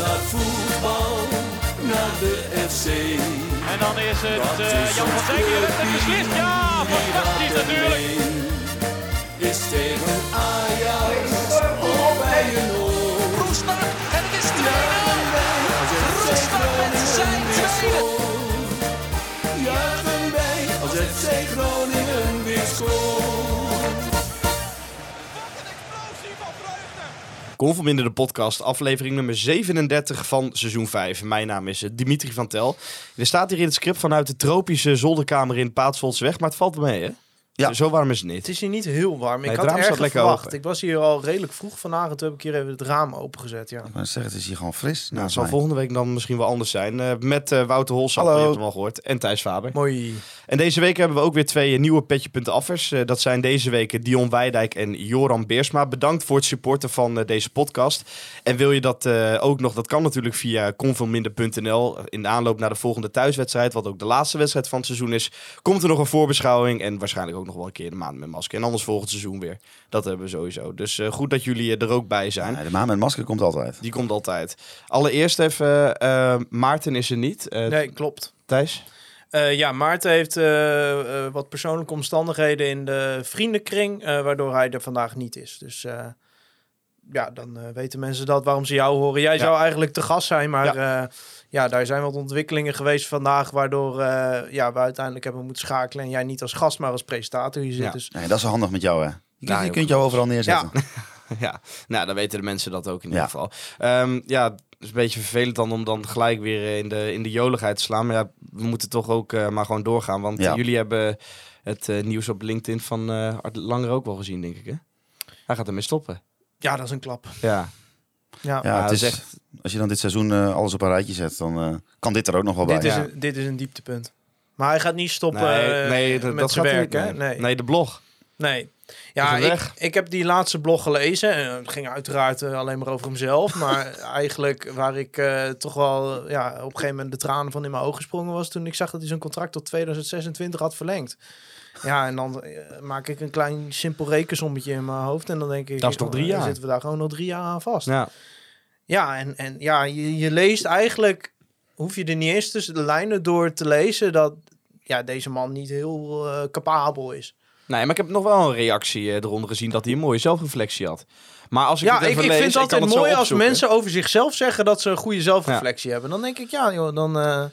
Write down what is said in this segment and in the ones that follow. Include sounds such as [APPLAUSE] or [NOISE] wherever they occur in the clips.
naar voetbal, naar de FC. En dan is het eh, is Jan van Dijk die het beslist. Ja, fantastisch natuurlijk. Is tegen Ajax of bij een oor. Roestak en het is 2-0. Als FC Roestak met zijn tweede. Juichen wij als FC Groningen weer scoort. Conforminder de podcast, aflevering nummer 37 van seizoen 5. Mijn naam is eh, Dimitri van Tel. Er staat hier in het script vanuit de tropische zolderkamer in Paatsvoldsweg, maar het valt mee, hè? Ja. Zo warm is het niet. Het is hier niet heel warm. Nee, Ik het had lekker verwacht. open. Ik was hier al redelijk vroeg en toen heb ik hier even het raam opengezet. Ja. Ik zeggen, het is hier gewoon fris. Nou, het naast zal mij. volgende week dan misschien wel anders zijn. eh, met eh, Wouter Holsap, Hallo. je hebt hem al gehoord, en Thijs Faber. Mooi. En deze week hebben we ook weer twee eh, nieuwe petje.affers. Eh dat zijn deze weken Dion Weidijk en Joran Beersma. Bedankt voor het supporten van deze podcast. En wil je dat eh, ook nog, dat kan natuurlijk via convilminder.nl. In de aanloop naar de volgende thuiswedstrijd, wat ook de laatste wedstrijd van het seizoen is, komt er nog een voorbeschouwing. En waarschijnlijk ook nog wel een keer de maand met masker. En anders volgend seizoen weer. Dat hebben we sowieso. Dus eh, goed dat jullie eh, er ook bij zijn. Ja, de maan met masker komt altijd. Die komt altijd. Allereerst even, eh, Maarten is er niet. Nee, klopt. Thijs? Eh, ja, Maarten heeft wat persoonlijke omstandigheden in de vriendenkring, eh, waardoor hij er vandaag niet is. Dus eh, ja, dan weten mensen dat waarom ze jou horen. Jij zou eigenlijk te gast zijn, maar ja. Ja, daar zijn wat ontwikkelingen geweest vandaag, waardoor eh, ja, we uiteindelijk hebben moeten schakelen en jij niet als gast, maar als presentator hier zit. Ja. Dus Nee, dat is wel handig met jou, hè? Je, kunt- Nou, je kunt jou overal neerzetten. [LAUGHS] Ja, nou, dan weten de mensen dat ook in Ja. ieder geval. Ehm, ja, het is een beetje vervelend dan om dan gelijk weer eh, in de, in de joligheid te slaan. Maar ja, we moeten toch ook eh, maar gewoon doorgaan. Want Ja. jullie hebben het nieuws op LinkedIn van eh Art Langer ook wel gezien, denk ik, hè? Hij gaat ermee stoppen. ja, dat is een klap. Ja, Ja. Ja, het is, is echt- als je dan dit seizoen eh, alles op een rijtje zet, dan eh, kan dit er ook nog wel bij. Dit, is ja. een, dit is een dieptepunt. Maar hij gaat niet stoppen nee, eh, nee, dat, met dat zijn gaat werk, niet, hè? nee. Nee. de blog. Nee. Ja, ik, ik heb die laatste blog gelezen. En het ging uiteraard alleen maar over hemzelf. [LAUGHS] maar eigenlijk waar ik eh, toch wel ja, op een gegeven moment de tranen van in mijn ogen gesprongen was... toen ik zag dat hij zijn contract tot 2026 had verlengd. Ja, en dan maak ik een klein simpel rekensommetje in mijn hoofd. En dan denk ik... Dat is nog drie dan jaar. zitten we daar gewoon nog drie jaar aan vast. Ja. Ja, en, en ja, je, je leest eigenlijk, hoef je er niet eens tussen de lijnen door te lezen dat ja, deze man niet heel eh, capabel is. Nee, maar ik heb nog wel een reactie eh, eronder gezien dat hij een mooie zelfreflectie had. Maar als ik Ja, het ik, even ik lees, vind het kan altijd mooi als mensen over zichzelf zeggen dat ze een goede zelfreflectie hebben. Dan denk ik, ja joh, dan... eh,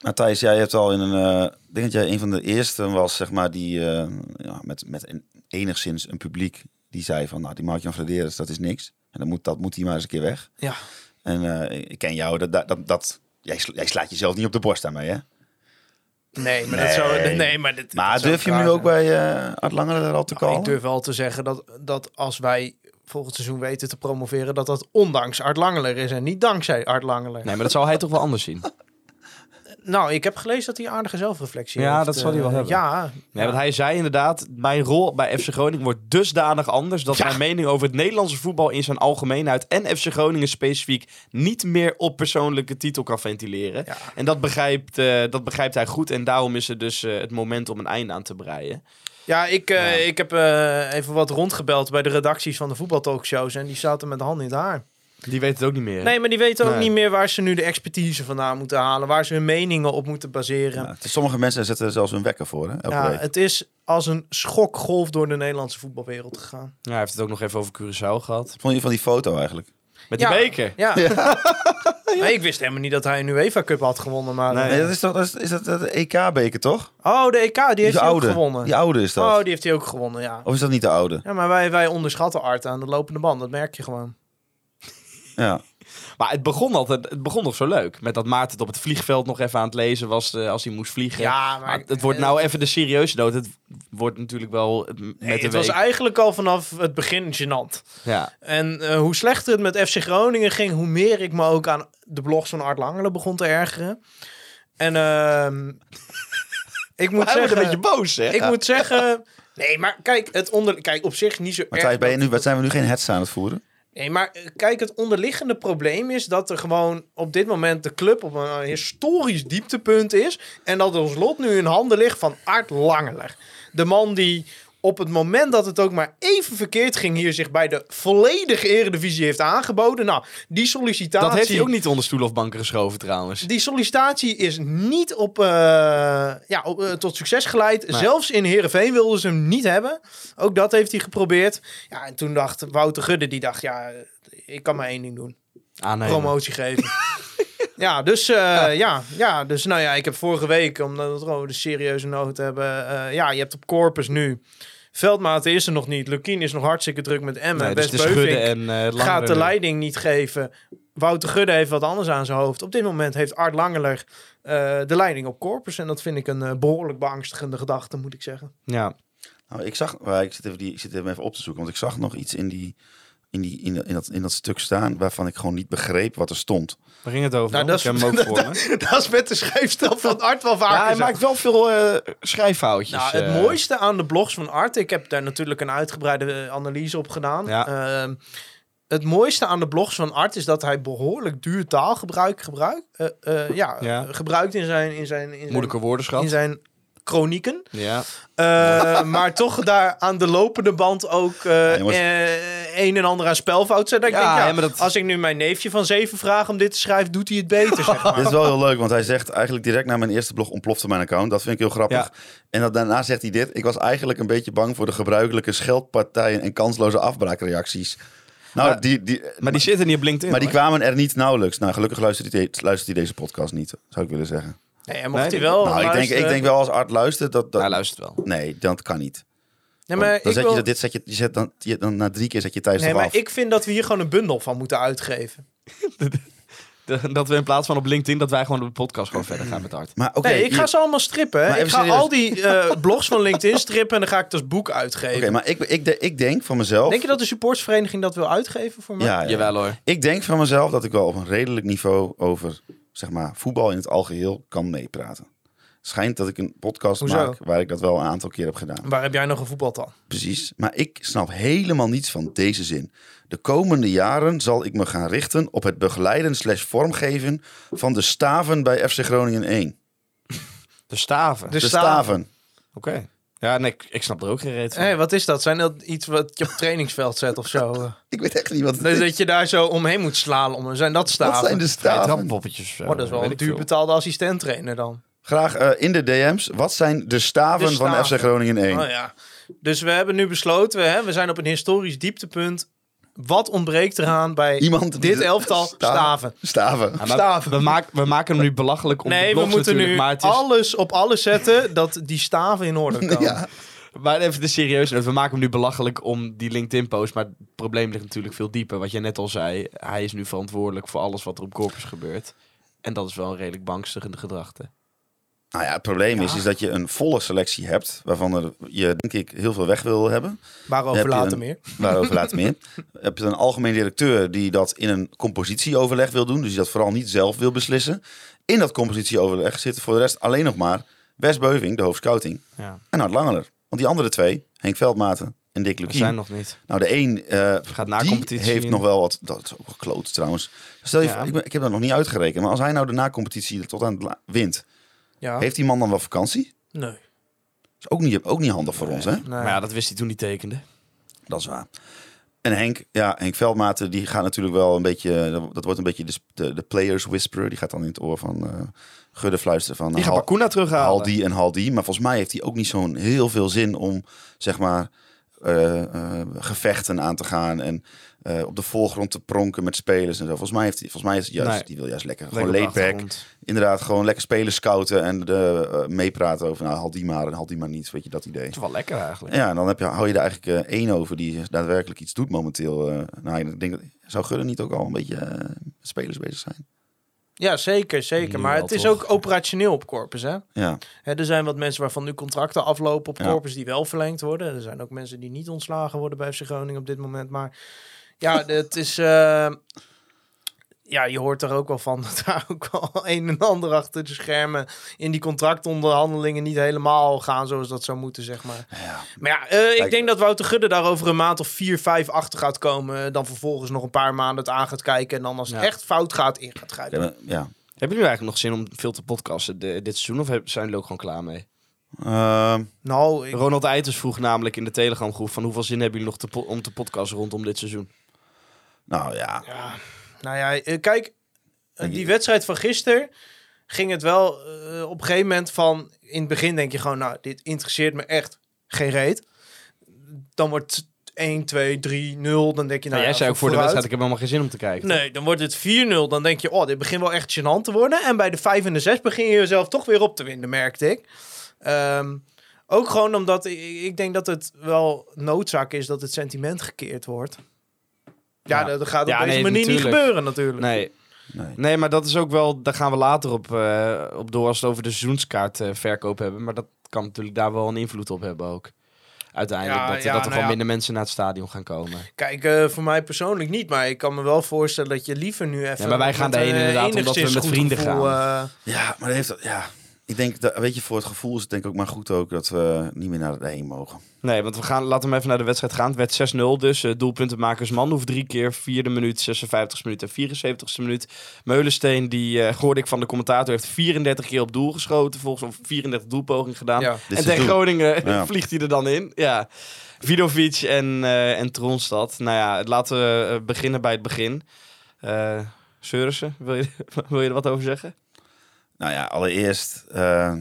Nou, Thijs, jij hebt al in een... ik denk dat jij een van de eerste was, zeg maar, die eh, ja, met, met een, enigszins een publiek die zei van, nou, die Mark-Jan Flederis, dat is niks. En dan moet, dat moet hij maar eens een keer weg. ja. En eh, ik ken jou, dat, dat, dat, dat jij, sla- jij slaat jezelf niet op de borst daarmee, hè? Nee, maar Nee. dat zou... Nee, maar dit, Maar dat zou durf je hem nu ook bij eh Art Langer er al te Nou, kallen? ik durf wel te zeggen dat, dat als wij volgend seizoen weten te promoveren... dat dat ondanks Art Langeler is en niet dankzij Art Langeler. Nee, maar dat zal hij toch wel anders zien. [LAUGHS] Nou, ik heb gelezen dat hij aardige zelfreflectie Ja, heeft. dat zal hij wel eh, hebben. Ja, Nee, want hij zei inderdaad, mijn rol bij FC Groningen wordt dusdanig anders dat mijn mening over het Nederlandse voetbal in zijn algemeenheid en FC Groningen specifiek niet meer op persoonlijke titel kan ventileren. Ja. En dat begrijpt, eh, dat begrijpt hij goed en daarom is het dus eh, het moment om een einde aan te breien. Ja, ik, eh, Ja. ik heb eh, even wat rondgebeld bij de redacties van de voetbaltalkshows. En die zaten met de hand in het haar. Die weet het ook niet meer. Nee, maar die weten ook Nee. niet meer waar ze nu de expertise vandaan moeten halen. Waar ze hun meningen op moeten baseren. Ja, is- sommige mensen zetten er zelfs een wekker voor, hè? Elke Ja, week. het is als een schokgolf door de Nederlandse voetbalwereld gegaan. Ja, hij heeft het ook nog even over Curaçao gehad. Vond je van die foto eigenlijk? Met die Ja. beker. Ja. [LAUGHS] Nee, ik wist helemaal niet dat hij een UEFA Cup had gewonnen. Maar... Nee. Nee, dat is toch dat is, is dat de EK-beker, toch? Oh, de EK, die heeft hij ook gewonnen. Die oude is dat. Oh, die heeft hij ook gewonnen, ja. Of is dat niet de oude? Ja, maar wij, wij onderschatten Art aan de lopende band. Dat merk je gewoon. Ja. [LAUGHS] Maar het begon altijd, het begon nog zo leuk. Met dat Maarten het op het vliegveld nog even aan het lezen was eh, als hij moest vliegen. Ja, maar het wordt nou even de serieuze noot. Het wordt natuurlijk wel eh, met Nee, de het week. was eigenlijk al vanaf het begin gênant. Ja. En eh, hoe slechter het met FC Groningen ging, hoe meer ik me ook aan de blogs van Art Langelen begon te ergeren. En ehm, [LAUGHS] ik moet zeggen, een beetje boos, hè? ik moet zeggen, nee, maar kijk, het onder, kijk op zich niet zo Maar erg. Thijs, ben je nu, wat zijn we nu geen hets aan het voeren? Nee, maar eh, kijk, het onderliggende probleem is dat er gewoon op dit moment de club op een historisch dieptepunt is. En dat ons lot nu in handen ligt van Art Langeler. De man die op het moment dat het ook maar even verkeerd ging, hier zich bij de volledige eredivisie heeft aangeboden. Nou, die sollicitatie... Dat heeft hij ook niet onder stoel of banken geschoven trouwens. Die sollicitatie is niet op, eh, ja, op, eh, tot succes geleid. Zelfs in Heerenveen wilden ze hem niet hebben. Ook dat heeft hij geprobeerd. Ja, en toen dacht Wouter Gudde, die dacht, ja, ik kan maar één ding doen. Aannemen. Promotie geven. [LAUGHS] ja, dus, eh, ja. Ja, dus nou ja, ik heb vorige week, omdat we het over de serieuze noot hebben. eh, ja, je hebt op Corpus nu. Veldmaten is er nog niet. Lukien is nog hartstikke druk met Emmen. Nee, dus schudden Beuvink en eh gaat de leiding niet geven. Wouter Gudde heeft wat anders aan zijn hoofd. Op dit moment heeft Art Langeler eh, de leiding op Corpus. En dat vind ik een eh, behoorlijk beangstigende gedachte, moet ik zeggen. Ja. Nou, ik zag, ik zit, even die, ik zit even op te zoeken, want ik zag nog iets in, die, in, die, in, dat- in, dat, in dat stuk staan waarvan ik gewoon niet begreep wat er stond. Waar ging het over? Nou, dat is- ook [LAUGHS] voor me. dat is met de schrijfstijl van Art wel Ja, hij zo. maakt wel veel eh, schrijffoutjes. Nou, het eh. mooiste aan de blogs van Art, ik heb daar natuurlijk een uitgebreide eh, analyse op gedaan. Ja. Ehm, het mooiste aan de blogs van Art is dat hij behoorlijk duur taalgebruik gebruikt, eh, eh, ja, Ja. gebruikt in zijn, in zijn, in zijn, Moeilijke woordenschat. in zijn chronieken. Ja. Eh, [LAUGHS] maar toch daar aan de lopende band ook jongens. Een en ander aan spelfout ik Ja, denk, ja, ja, maar dat- als ik nu mijn neefje van zeven vraag om dit te schrijven, doet hij het beter, zeg maar. [LAUGHS] Dit is wel heel leuk, want hij zegt eigenlijk direct na mijn eerste blog ontplofte mijn account. Dat vind ik heel grappig. Ja. En dat, daarna zegt hij dit. Ik was eigenlijk een beetje bang voor de gebruikelijke scheldpartijen en kansloze afbraakreacties. Nou, Maar- die, die, Maar die zitten niet op LinkedIn. maar die kwamen er niet nauwelijks. Nou, gelukkig luistert hij, luistert hij deze podcast niet, zou ik willen zeggen. Nee, en mocht Nee, hij wel nou, ik denk, ik denk wel als Art luistert dat... dat Hij luistert wel. Nee, dat kan niet. Nee, maar dan ik zet wil- je dat, dit zet je, je zet dan, je, dan na drie keer zet je thuis Nee, maar af. ik vind dat we hier gewoon een bundel van moeten uitgeven. [LAUGHS] Dat we in plaats van op LinkedIn, dat wij gewoon op de podcast gewoon verder gaan met Art. Maar oké, nee, ik ga je- ze allemaal strippen. hè. Ik ga serieus. al die eh, [LAUGHS] blogs van LinkedIn strippen en dan ga ik het als boek Oké, uitgeven. maar ik, ik, de- ik denk van mezelf... Denk je dat de supportsvereniging dat wil uitgeven voor mij? Ja, ja. Jawel hoor. Ik denk van mezelf dat ik wel op een redelijk niveau over zeg maar, voetbal in het algeheel kan meepraten. Schijnt dat ik een podcast Hoezo? maak waar ik dat wel een aantal keer heb gedaan. Waar heb jij nog gevoetbald dan? Precies. Maar ik snap helemaal niets van deze zin. De komende jaren zal ik me gaan richten op het begeleiden slash vormgeven van de staven bij FC Groningen 1. De staven. De De staven. staven. Oké. Ja, nee, ik, ik snap er ook geen reet van. Hé, wat is dat? Zijn dat iets wat je op het trainingsveld zet of zo? [LAUGHS] Ik weet echt niet wat het Dus is. dat je daar zo omheen moet slaan. Zijn dat staven? Wat zijn de staven? zo. Oh, dat is wel een duur betaalde assistent-trainer dan. Graag eh, in de DM's. Wat zijn de staven, De van. FC Groningen 1? Oh ja. Dus we hebben nu besloten, hè, we zijn op een historisch dieptepunt. Wat ontbreekt eraan bij Iemand dit elftal? Sta- Staven. Staven. Ja, Staven. We, maken, we maken hem nu belachelijk om de Nee, we moeten natuurlijk, nu maar het is... alles op alles zetten dat die staven in orde komen. Ja. Maar even de serieus noot, we maken hem nu belachelijk om die LinkedIn-post. Maar het probleem ligt natuurlijk veel dieper. Wat jij net al zei, hij is nu verantwoordelijk voor alles wat er op Corpus gebeurt. En dat is wel een redelijk bangstigende gedachte. Nou ja, het probleem is, is dat je een volle selectie hebt, waarvan er, je denk ik heel veel weg wil hebben. Waarover Heb later een- meer. Waarover later [LAUGHS] meer. Heb je een algemeen directeur die dat in een compositieoverleg wil doen, dus die dat vooral niet zelf wil beslissen. In dat compositieoverleg zitten voor de rest alleen nog maar Wes Beuving, de hoofdscouting, Ja, en Art Langeler. Want die andere twee, Henk Veldmaten en Dick Lukien, zijn nog niet. nou de een eh, Gaat na die competitie heeft in. nog wel wat, dat is ook gekloot trouwens. Stel je Ja. voor, ik, ben- ik heb dat nog niet uitgerekend, maar als hij nou de na-competitie tot aan het wint, Ja. heeft die man dan wel vakantie? Nee. is ook niet, ook niet handig voor ons, hè? nee. Maar ja, dat wist hij toen hij tekende. Dat is waar. En Henk, ja, Henk Veldmaten, die gaat natuurlijk wel een beetje, dat wordt een beetje de, de, de players whisperer. Die gaat dan in het oor van eh Gudde fluisteren van Die gaat hal, Bakuna terughalen. hal die en hal die. Maar volgens mij heeft hij ook niet zo'n heel veel zin om, zeg maar, eh, eh, gevechten aan te gaan en eh, op de voorgrond te pronken met spelers en zo. Volgens mij heeft hij, volgens mij is het juist, Nee. die wil juist lekker, Lekker gewoon. Inderdaad, gewoon lekker spelers scouten en de, eh, meepraten over, nou, hal die maar en hal die maar niet, weet je, dat idee. Dat is wel lekker eigenlijk. Ja, en dan heb je, hou je er eigenlijk eh, één over die daadwerkelijk iets doet momenteel. eh nou, ik denk dat zou Gudde niet ook al een beetje spelers bezig zijn? Ja, zeker, zeker. Maar het is ook operationeel op Corpus, hè? Ja, Hè, er zijn wat mensen waarvan nu contracten aflopen op Ja. Corpus die wel verlengd worden. Er zijn ook mensen die niet ontslagen worden bij FC Groningen op dit moment. Maar ja, het is... eh, ja, je hoort er ook wel van [LAUGHS] dat daar ook wel een en ander achter de schermen in die contractonderhandelingen niet helemaal gaan zoals dat zou moeten, zeg maar. ja. Maar ja, eh, ik denk dat Wouter Gudde daar over een maand of vier, vijf achter gaat komen. Dan vervolgens nog een paar maanden het aan gaat kijken. En dan als het Ja. echt fout gaat, in gaat grijpen. ja. Hebben jullie eigenlijk nog zin om veel te podcasten de- dit seizoen? Of zijn jullie ook gewoon klaar mee? Ehm, Nou, ik, Ronald Eiters vroeg namelijk in de Telegram groep van hoeveel zin hebben jullie nog te om te podcasten rondom dit seizoen? Nou ja, ja, nou ja, eh, kijk, eh, die wedstrijd van gisteren ging het wel eh, op een gegeven moment van... In het begin denk je gewoon, nou, dit interesseert me echt geen reet. Dan wordt het 1, 2, 3, 0. Dan denk je, nou jij ja, zei ook voor de wedstrijd, ik heb helemaal geen zin om te kijken. Nee, dan wordt het 4-0. Dan denk je, oh, dit begint wel echt gênant te worden. En bij de 5 en de 6 begin je jezelf toch weer op te winden, merkte ik. Ehm, ook gewoon omdat ik, ik denk dat het wel noodzaak is dat het sentiment gekeerd wordt. Ja, Ja. dat gaat op Ja, deze nee, manier niet gebeuren natuurlijk. Nee. nee. nee, maar dat is ook wel, daar gaan we later op, eh, op door als we het over de seizoenskaartverkoop hebben. Maar dat kan natuurlijk daar wel een invloed op hebben ook. Uiteindelijk, Ja, dat, ja, dat er nou gewoon ja. minder mensen naar het stadion gaan komen. Kijk, eh, voor mij persoonlijk niet, maar ik kan me wel voorstellen dat je liever nu even... maar wij gaan daarheen eh, inderdaad omdat we met vrienden gevoel, gaan. eh, Ja, maar dat heeft dat, ja. Ik denk, dat, weet je, voor het gevoel is het denk ik ook maar goed ook dat we niet meer naar de heen mogen. Nee, want we gaan, laten we even naar de wedstrijd gaan. Het werd 6-0, dus uh, doelpuntenmakers Manhoef drie keer. Vierde minuut, 56 minuut en 74ste minuut. Meulensteen, die uh, hoorde ik van de commentator, heeft 34 keer op doel geschoten. Volgens mij 34 doelpogingen gedaan. Ja. En tegen. Groningen Ja. [LAUGHS] vliegt hij er dan in. Ja. Vidovic en, eh en Tronstad. Nou ja, laten we beginnen bij het begin. Eh Seurissen, wil je, [LAUGHS] wil je er wat over zeggen? Nou ja, allereerst eh,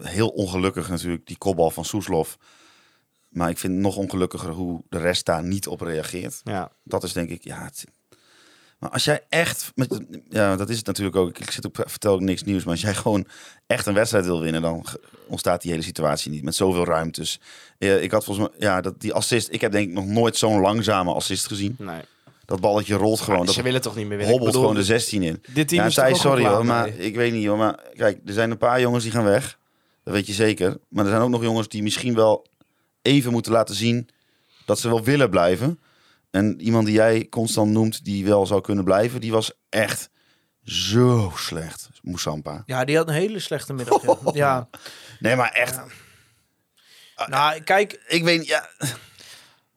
heel ongelukkig natuurlijk die kopbal van Soeslof. Maar ik vind het nog ongelukkiger hoe de rest daar niet op reageert. Ja. Dat is denk ik, ja. Het, maar als jij echt, met, ja, dat is het natuurlijk ook. Ik zit ook, vertel ook niks nieuws. Maar als jij gewoon echt een wedstrijd wil winnen, dan ontstaat die hele situatie niet met zoveel ruimtes. Eh, ik had volgens mij, ja, dat die assist. Ik heb denk ik nog nooit zo'n langzame assist gezien. Nee. Dat balletje rolt gewoon. Ze dat willen toch niet meer winnen? hobbelt bedoel, gewoon de 16 in. Dit team Ja, is Thijs, sorry hoor, maar ik weet niet hoor. Maar kijk, er zijn een paar jongens die gaan weg. Dat weet je zeker. Maar er zijn ook nog jongens die misschien wel even moeten laten zien dat ze wel willen blijven. En iemand die jij constant noemt, die wel zou kunnen blijven, die was echt zo slecht. Moussampa. ja, die had een hele slechte middag. Ja. [LAUGHS] ja. Nee, maar echt. Nou, kijk, Ik weet ja.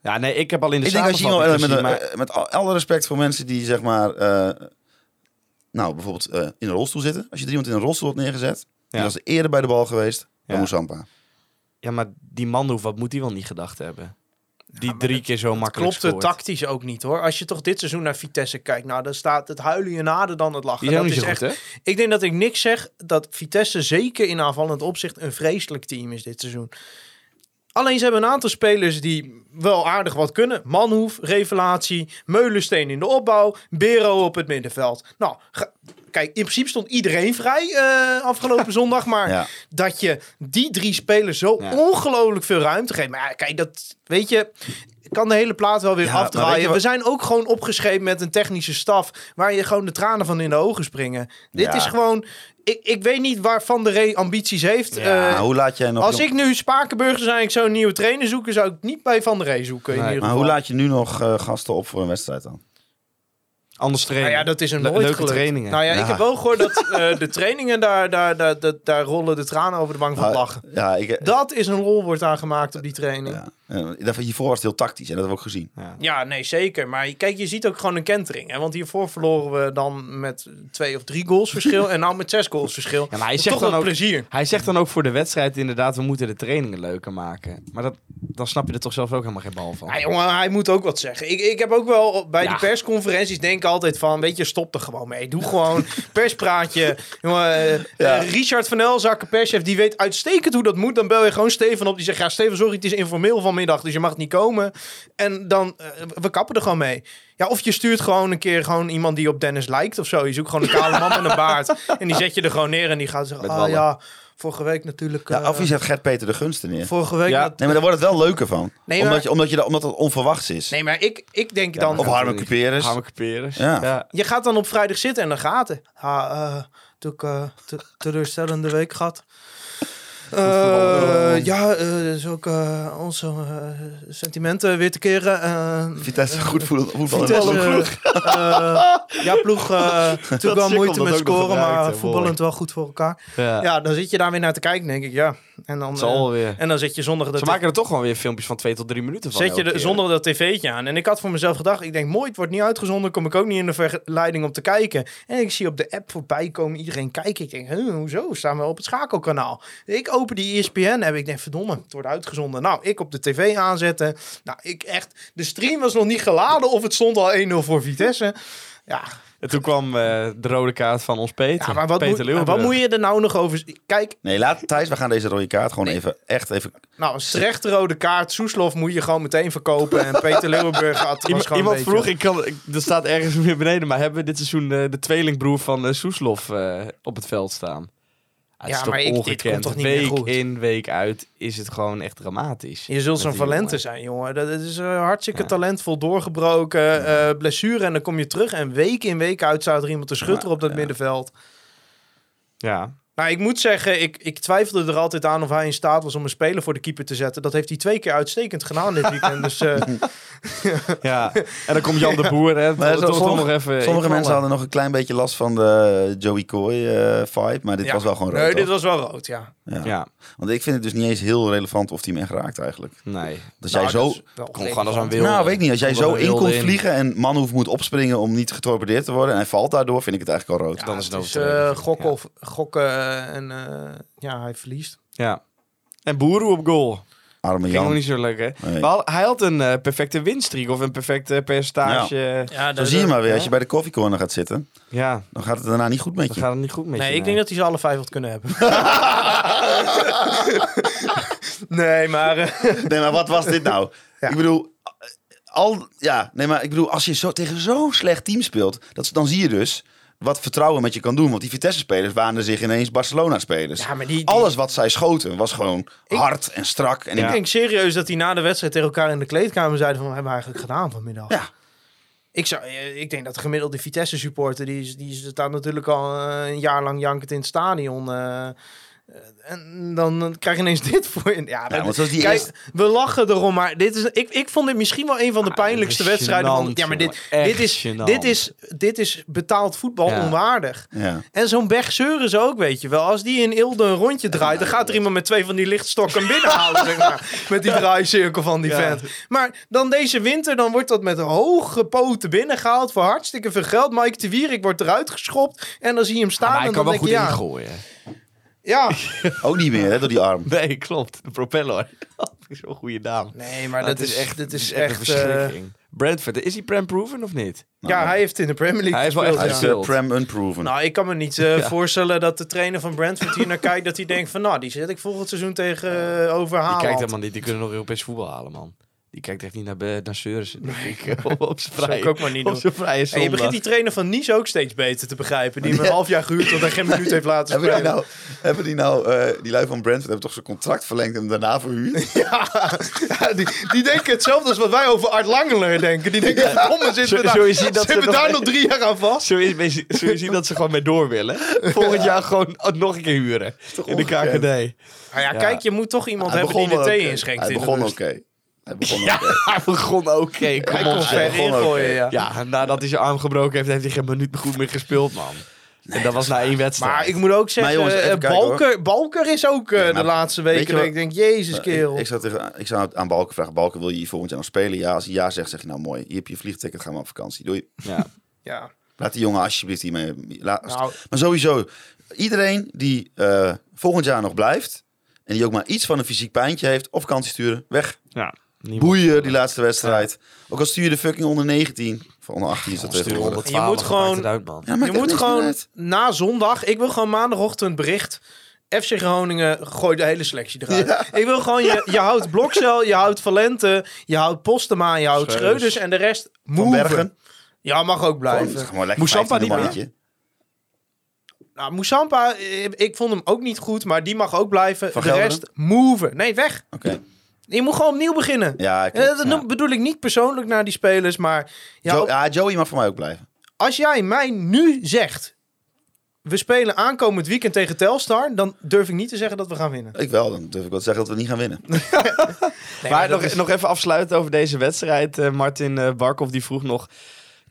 Ja, nee, ik heb al in de Ik denk als je samenvatting iemand, met, gezien, met, maar- met al- alle respect voor mensen die zeg maar, eh, nou bijvoorbeeld eh, in een rolstoel zitten. Als je er iemand in een rolstoel had neergezet, die was eerder bij de bal geweest dan Ja. Moussampa. Ja, maar die man, wat moet die wel niet gedacht hebben? Die drie keer zo makkelijk klopte scoort. tactisch ook niet hoor. Als je toch dit seizoen naar Vitesse kijkt, nou dan staat het huilen je nader dan het lachen. Die zijn ook Dat niet is zo goed, echt, hè? Ik denk dat ik niks zeg dat Vitesse zeker in aanvallend opzicht een vreselijk team is dit seizoen. Alleen ze hebben een aantal spelers die wel aardig wat kunnen. Manhoef, Revelatie, Meulensteen in de opbouw, Bero op het middenveld. Nou, kijk, in principe stond iedereen vrij eh, afgelopen [LAUGHS] zondag. Maar Ja. dat je die drie spelers zo Ja. ongelooflijk veel ruimte geeft. Maar ja, kijk, dat weet je. Kan de hele plaat wel weer afdraaien. We zijn ook gewoon opgeschreven met een technische staf. Waar je gewoon de tranen van in de ogen springen. Dit is gewoon. Ik, ik weet niet waar Van der Rey ambities heeft. Ja, Eh, hoe laat jij nog... als ik nu Spakenburg zou zijn, ik zou een nieuwe trainer zoeken, zou ik niet bij Van der Rey zoeken. In ieder Maar geval. hoe laat je nu nog eh, gasten op voor een wedstrijd dan? Anders trainen. Nou ja, dat is een nooit leuke gelukt. trainingen. Nou ja, Ja. ik heb wel gehoord dat eh, de trainingen, daar, daar, daar, daar, daar rollen de tranen over de bank van Nou, lachen. Ja, ik, Dat is een rol wordt aangemaakt op die training. ja. Eh, daarvoor- hiervoor was het heel tactisch en dat hebben we ook gezien. Ja. Ja, nee, zeker. Maar kijk, je ziet ook gewoon een kentering. Hè? Want hiervoor verloren we dan met twee of drie goals verschil. en nou met zes goals verschil. [LAUGHS] Ja, maar hij Toch zegt dan ook, plezier. hij zegt dan ook voor de wedstrijd inderdaad, we moeten de trainingen leuker maken. Maar dat, dan snap je er toch zelf ook helemaal geen bal van. Ja, jongen, hij moet ook wat zeggen. Ik, ik heb ook wel bij die persconferenties denk ik altijd van, weet je, stop er gewoon mee. Doe gewoon [LAUGHS] perspraatje. Jongen, eh, Ja. Richard van Elzakken, perschef, die weet uitstekend hoe dat moet. Dan bel je gewoon Steven op. Die zegt, ja Steven, sorry, het is informeel vanmiddag, dus je mag niet komen. En dan, eh, we kappen er gewoon mee. Ja, of je stuurt gewoon een keer gewoon iemand die op Dennis lijkt of zo. Je zoekt gewoon een kale man met een baard. [LAUGHS] En die zet je er gewoon neer en die gaat zeggen, ah ja, vorige week natuurlijk... Ja, eh, of je zet Gert-Peter de Gunsten neer. Vorige week... Ja. Nee, maar daar wordt het wel leuker van. Nee, maar- omdat, je, omdat, je, dat- omdat het onverwachts is. Nee, maar ik, ik denk dan... Of Harmen Cuperus. Harme Cuperus. Ja. ja. Je gaat dan op vrijdag zitten en dan gaat het. Ha, eh, toen ik eh, te- teleurstellende week gehad. Eh, ja, eh dus ook eh, onze sentimenten weer te keren. eh, Vitesse goed voetbal. voetbal Vitesse, eh, ja, ploeg [LAUGHS] uh, natuurlijk wel moeite met scoren, maar voetballend wel goed voor elkaar. Ja. Ja, dan zit je daar weer naar te kijken, denk ik. Ja, En dan, weer. en dan zet je zonder dat Ze maken er toch gewoon weer filmpjes van twee tot drie minuten van. Zet je de, zonder dat tv'tje aan. En ik had voor mezelf gedacht, ik denk, mooi, het wordt niet uitgezonden. Kom ik ook niet in de verleiding om te kijken. En ik zie op de app voorbij komen, iedereen kijken. Ik denk, huh, hoezo? Staan we op het schakelkanaal? Ik open die ESPN en ik denk, verdomme, het wordt uitgezonden. Nou, ik op de tv aanzetten. Nou, ik echt, de stream was nog niet geladen of het stond al 1-0 voor Vitesse. Ja, En toen kwam eh, de rode kaart van ons Peter. ja maar wat Peter moet, Leeuwenburg. wat moet je er nou nog over... Kijk, Nee, laat Thijs, we gaan deze rode kaart gewoon even, echt even... nou, een rode kaart. Soeslof moet je gewoon meteen verkopen. En Peter Leeuwenburg had was Iemand, gewoon iemand een vroeg, ik kan, ik- er staat ergens [LAUGHS] weer beneden, maar hebben we dit seizoen eh, de tweelingbroer van eh, Soeslof eh, op het veld staan? Ah, Ja, maar ik- dit komt toch niet meer week goed? in, week uit is het gewoon echt dramatisch. Je zult zo'n Valente zijn, jongen. Dat is eh, hartstikke Ja. talentvol, doorgebroken, eh, blessure. En dan kom je terug en week in, week uit staat er iemand te schutteren op dat middenveld. Ja, Nou, ik moet zeggen, ik, ik twijfelde er altijd aan of hij in staat was om een speler voor de keeper te zetten. Dat heeft hij twee keer uitstekend gedaan dit weekend. Dus eh, [LAUGHS] ja. [LAUGHS] En dan komt Jan de Boer, hè. Maar toch- sommige- nog even Sommige mensen hadden nog een klein beetje last van de Joey Coy eh, vibe, maar dit ja. was wel gewoon rood. Nee, dit was wel rood, ja. Ja. Ja, Want ik vind het dus niet eens heel relevant of hij hem echt raakt eigenlijk. nee. Dat Nou, jij zo... Kom gewoon als een wilde. Nou, weet ik niet. Als jij zo in komt vliegen en Manhoef moet opspringen om niet getorpedeerd te worden en hij valt daardoor, vind ik het eigenlijk al rood. Ja, Dan is het eh, gokken, gokken eh, en eh, ja, hij verliest. Ja. En Boeroe op goal. Arme Ging nog niet zo lekker. Nee. Maar hij had een eh, perfecte winstreek of een perfecte percentage. Ja, Zo zie je maar weer, als je bij de koffiecorner gaat zitten, Ja, dan gaat het daarna niet goed met dan je. gaat het niet goed met Nee, je. ik denk dat hij ze alle vijf had kunnen hebben. [LAUGHS] nee, maar... eh, [LAUGHS] Nee, maar wat was dit nou? Ja. Ik bedoel, al, ja, nee, maar ik bedoel, als je zo tegen zo'n slecht team speelt, dat, dan zie je dus wat vertrouwen met je kan doen. Want die Vitesse-spelers waanden zich ineens Barcelona-spelers. Ja, maar die, die- Alles wat zij schoten was gewoon Ik- hard en strak. En Ik denk serieus dat die na de wedstrijd tegen elkaar in de kleedkamer zeiden van... wat hebben we eigenlijk gedaan vanmiddag? Ja. Ik, zou, ik denk dat de gemiddelde Vitesse-supporter... die, is- die staat natuurlijk al eh, een jaar lang jankend in het stadion... eh, en dan, dan krijg je ineens [LAUGHS] dit voor je. Ja, zoals die kijk, we lachen erom, maar dit is, ik, ik vond dit misschien wel een van de Ah, pijnlijkste is wedstrijden. Van, ja, maar dit, dit, is, gênant. dit, is, dit is betaald voetbal Ja. onwaardig. Ja. En zo'n Berg zeuren ze ook, weet je wel. Als die in Ilde een rondje draait, dan gaat er iemand met twee van die lichtstokken binnenhalen, zeg maar. [LAUGHS] Met die draaicirkel van die Ja. vent. Maar dan deze winter, dan wordt dat met hoge poten binnengehaald voor hartstikke veel geld. Mike de Wierik wordt eruit geschopt en dan zie je hem staan maar hij en kan dan wel denk goed je, ja, ingooien. Ja. [LAUGHS] Ook niet meer, hè, door die arm. Nee, klopt. De propeller. [LAUGHS] Dat is zo'n goede naam. Nee, maar dat is echt, dit is echt, eh, verschrikking. Brentford, is hij prem-proven of niet? ja, hij heeft in de Premier League Hij heeft wel gespeeld, echt Hij is uh, Prem unproven. Nou, ik kan me niet eh, [LAUGHS] voorstellen dat de trainer van Brentford hier naar kijkt, dat hij denkt van, nou, die zet ik volgend seizoen tegen uh, over Die kijkt helemaal niet. Die kunnen nog Europees voetbal halen, man. Die kijkt echt niet naar, be- naar Seurissen, denk ik. op, [LAUGHS] op zijn [LAUGHS] zou ik vrije, ook maar niet op doen. zijn vrije En je zondag. begint die trainer van Nice ook steeds beter te begrijpen. Die [LAUGHS] hem een half jaar gehuurd tot hij geen minuut heeft laten hebben die spelen. nou, hebben die nou, eh, die lui van Brentford hebben toch zijn contract verlengd en hem daarna verhuurd? Ja, die, die denken hetzelfde als wat wij over Art Langeler denken. Die denken, verdomme, zitten we daar, zien dat zitten ze we nog- daar nog drie jaar aan vast? Zul je, zul je zien dat ze gewoon mee door willen? Volgend jaar gewoon nog een keer huren. In de ongekend? KKD. Nou ja, Ja. kijk, je moet toch iemand Hij hebben die de thee oké. inschenkt Hij in de begon rust. Hij begon Ja, oké. hij begon oké. Kom Hij op, kon zeg. ver begon ingooien, ja. Ja, nadat hij zijn arm gebroken heeft, heeft hij geen minuut goed meer gespeeld, man. en dat was na één wedstrijd. Maar ik moet ook zeggen, Maar jongens, eh, kijken, Balker, Balker is ook eh, Ja, de maar laatste weken. ik denk, jezus kerel. Ik, ik, zou tegen, ik zou aan Balken vragen, Balken, wil je hier volgend jaar nog spelen? Ja, als hij ja zegt, zeg je nou mooi. Hier heb je je vliegticket, gaan we op vakantie. Doei. Ja. ja. Laat die jongen alsjeblieft hiermee... Laat, Nou, Maar sowieso, iedereen die eh, volgend jaar nog blijft... en die ook maar iets van een fysiek pijntje heeft... op vakantie sturen, weg. ja. Niemand. Boeien die laatste wedstrijd. Ook al stuur je de fucking onder 19... of onder 18 is dat tegenwoordig. 112, Je moet gewoon- uit, man. Ja, je moet gewoon uit. na zondag. Ik wil gewoon maandagochtend bericht. FC Groningen gooit de hele selectie eruit. Ik wil gewoon, je, je houdt Blokcel, je houdt Valente, je houdt Postema, je houdt Schreuders. Schreuders en de rest Van. Bergen. Ja, mag ook blijven. gewoon lekker Moesampa 15e niet meer? Nou, Moussampa, eh, ik vond hem ook niet goed, maar die mag ook blijven. Van de Gelderen? rest moven. Nee, weg. Oké. Je moet gewoon opnieuw beginnen. Ja, ik, Eh, dat ja. bedoel ik niet persoonlijk naar die spelers, maar ja, Jo- ja, Joey mag voor mij ook blijven. als jij mij nu zegt, we spelen aankomend weekend tegen Telstar, dan durf ik niet te zeggen dat we gaan winnen. Ik wel, dan durf ik wel te zeggen dat we niet gaan winnen. [LAUGHS] Nee, maar nog, is- nog even afsluiten over deze wedstrijd. Eh, Martin eh Barkov die vroeg nog...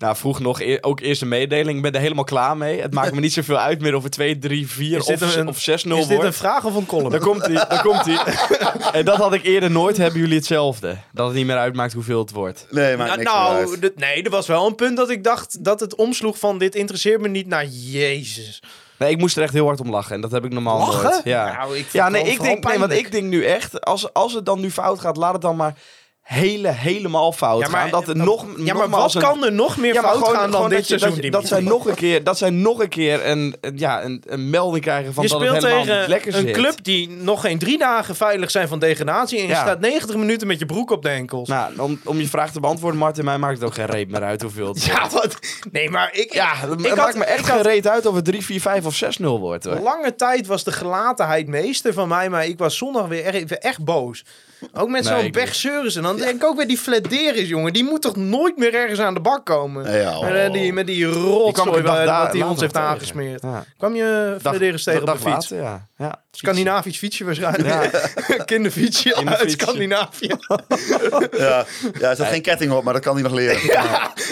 Nou, vroeg nog e- ook eerst een mededeling. Ik ben er helemaal klaar mee. Het maakt me niet zoveel uit meer of het 2, 3, 4 Is dit of, een- of 6-0 Is dit wordt. een vraag of een column? Daar komt hij, daar komt hij. [LAUGHS] en dat had ik eerder nooit. Hebben jullie hetzelfde? Dat het niet meer uitmaakt hoeveel het wordt. Nee, maar Nou, niks meer nou, nee, er was wel een punt dat ik dacht dat het omsloeg van dit interesseert me niet naar Jezus. Nee, ik moest er echt heel hard om lachen. En dat heb ik normaal Lachen? nooit. Ja, Nou, ik ja nee, ik denk, nee, want ik denk nu echt, als, als het dan nu fout gaat, laat het dan maar hele, helemaal fout gaan. Dat er nog, ja, maar wat een- kan er nog meer Ja, maar fout gewoon, gaan dan dit seizoen? dat, je- dat zij nog een keer, dat zij nog een keer een, ja, een, een melding krijgen van je dat het speelt helemaal tegen lekker een zit. club die nog geen drie dagen veilig zijn van degradatie. En je Ja. staat 90 minuten met je broek op de enkels. Nou, om, om je vraag te beantwoorden, Martin, mij maakt het ook geen reet meer uit hoeveel het [LAUGHS] ja, wat? Nee, maar ik... Ja, het ik had- me echt geen reet uit of het 3, 4, 5 of 6-0 wordt. Hoor. Lange tijd was de gelatenheid meester van mij, maar ik was zondag weer echt, weer echt boos. Ook met Nee, zo'n Bech Seurissen. Dan denk ik ook weer die Flederis, jongen. Die moet toch nooit meer ergens aan de bak komen? Ja, Met, eh, die, met die rotzooi wat hij ons heeft tegen. aangesmeerd. Ja. Kwam je Flederis tegen op de fiets? later, ja. ja. Scandinavisch fietsje waarschijnlijk. Ja. [LAUGHS] Kinderfietsje uit. Scandinavië. [LAUGHS] Ja, ja, er zat geen ketting op, maar dat kan hij nog leren.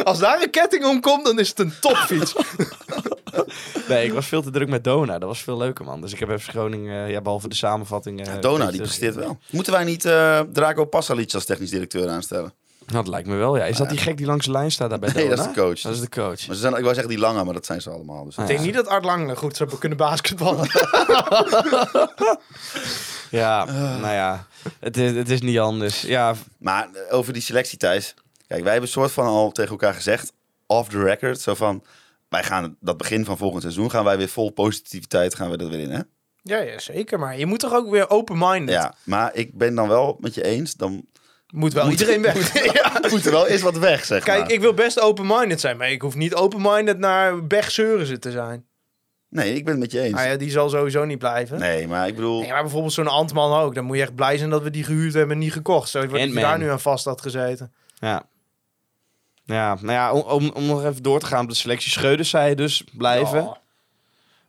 Als daar een ketting om komt, dan is het een topfiets. [LAUGHS] [LAUGHS] Nee, ik was veel te druk met Dona. Dat was veel leuker, man. Dus ik heb even Groningen, ja, behalve de samenvatting... eh, Dona, die presteert terug- wel. Moeten wij niet eh, Drago Pasalic als technisch directeur aanstellen? Nou, dat lijkt me wel, ja. Is dat die gek die langs de lijn staat daar bij [LAUGHS] Nee, Dona? dat is de coach. Dat is de coach. Maar ze zijn, ik wou zeggen die lange, maar dat zijn ze allemaal. Dus Ah, Ik denk niet dat Art Lange goed zou kunnen basketballen. [LAUGHS] Ja, nou ja. Het is, het is niet anders. Ja, Maar eh, over die selectie, Thijs. Kijk, wij hebben soort van al tegen elkaar gezegd, off the record, zo van... Wij gaan dat begin van volgend seizoen gaan wij weer vol positiviteit gaan we er weer in, hè? ja, ja, zeker. Maar je moet toch ook weer open-minded. Ja, maar ik ben dan wel met je eens, dan Moet wel Moet- iedereen weg. [LAUGHS] ja. [LAUGHS] moet er wel eens wat weg, zeg Kijk, maar. ik wil best open-minded zijn, maar ik hoef niet open-minded naar Bech Seurissen te zijn. Nee, ik ben het met je eens. Nou ja, die zal sowieso niet blijven. Nee. Maar ik bedoel... maar bijvoorbeeld zo'n Antman ook. Dan moet je echt blij zijn dat we die gehuurd hebben en niet gekocht. Zo dat je daar nu aan vast had gezeten. ja. Ja, nou ja, om, om, om nog even door te gaan op de selectie. Scheuders zei je dus blijven. Ja.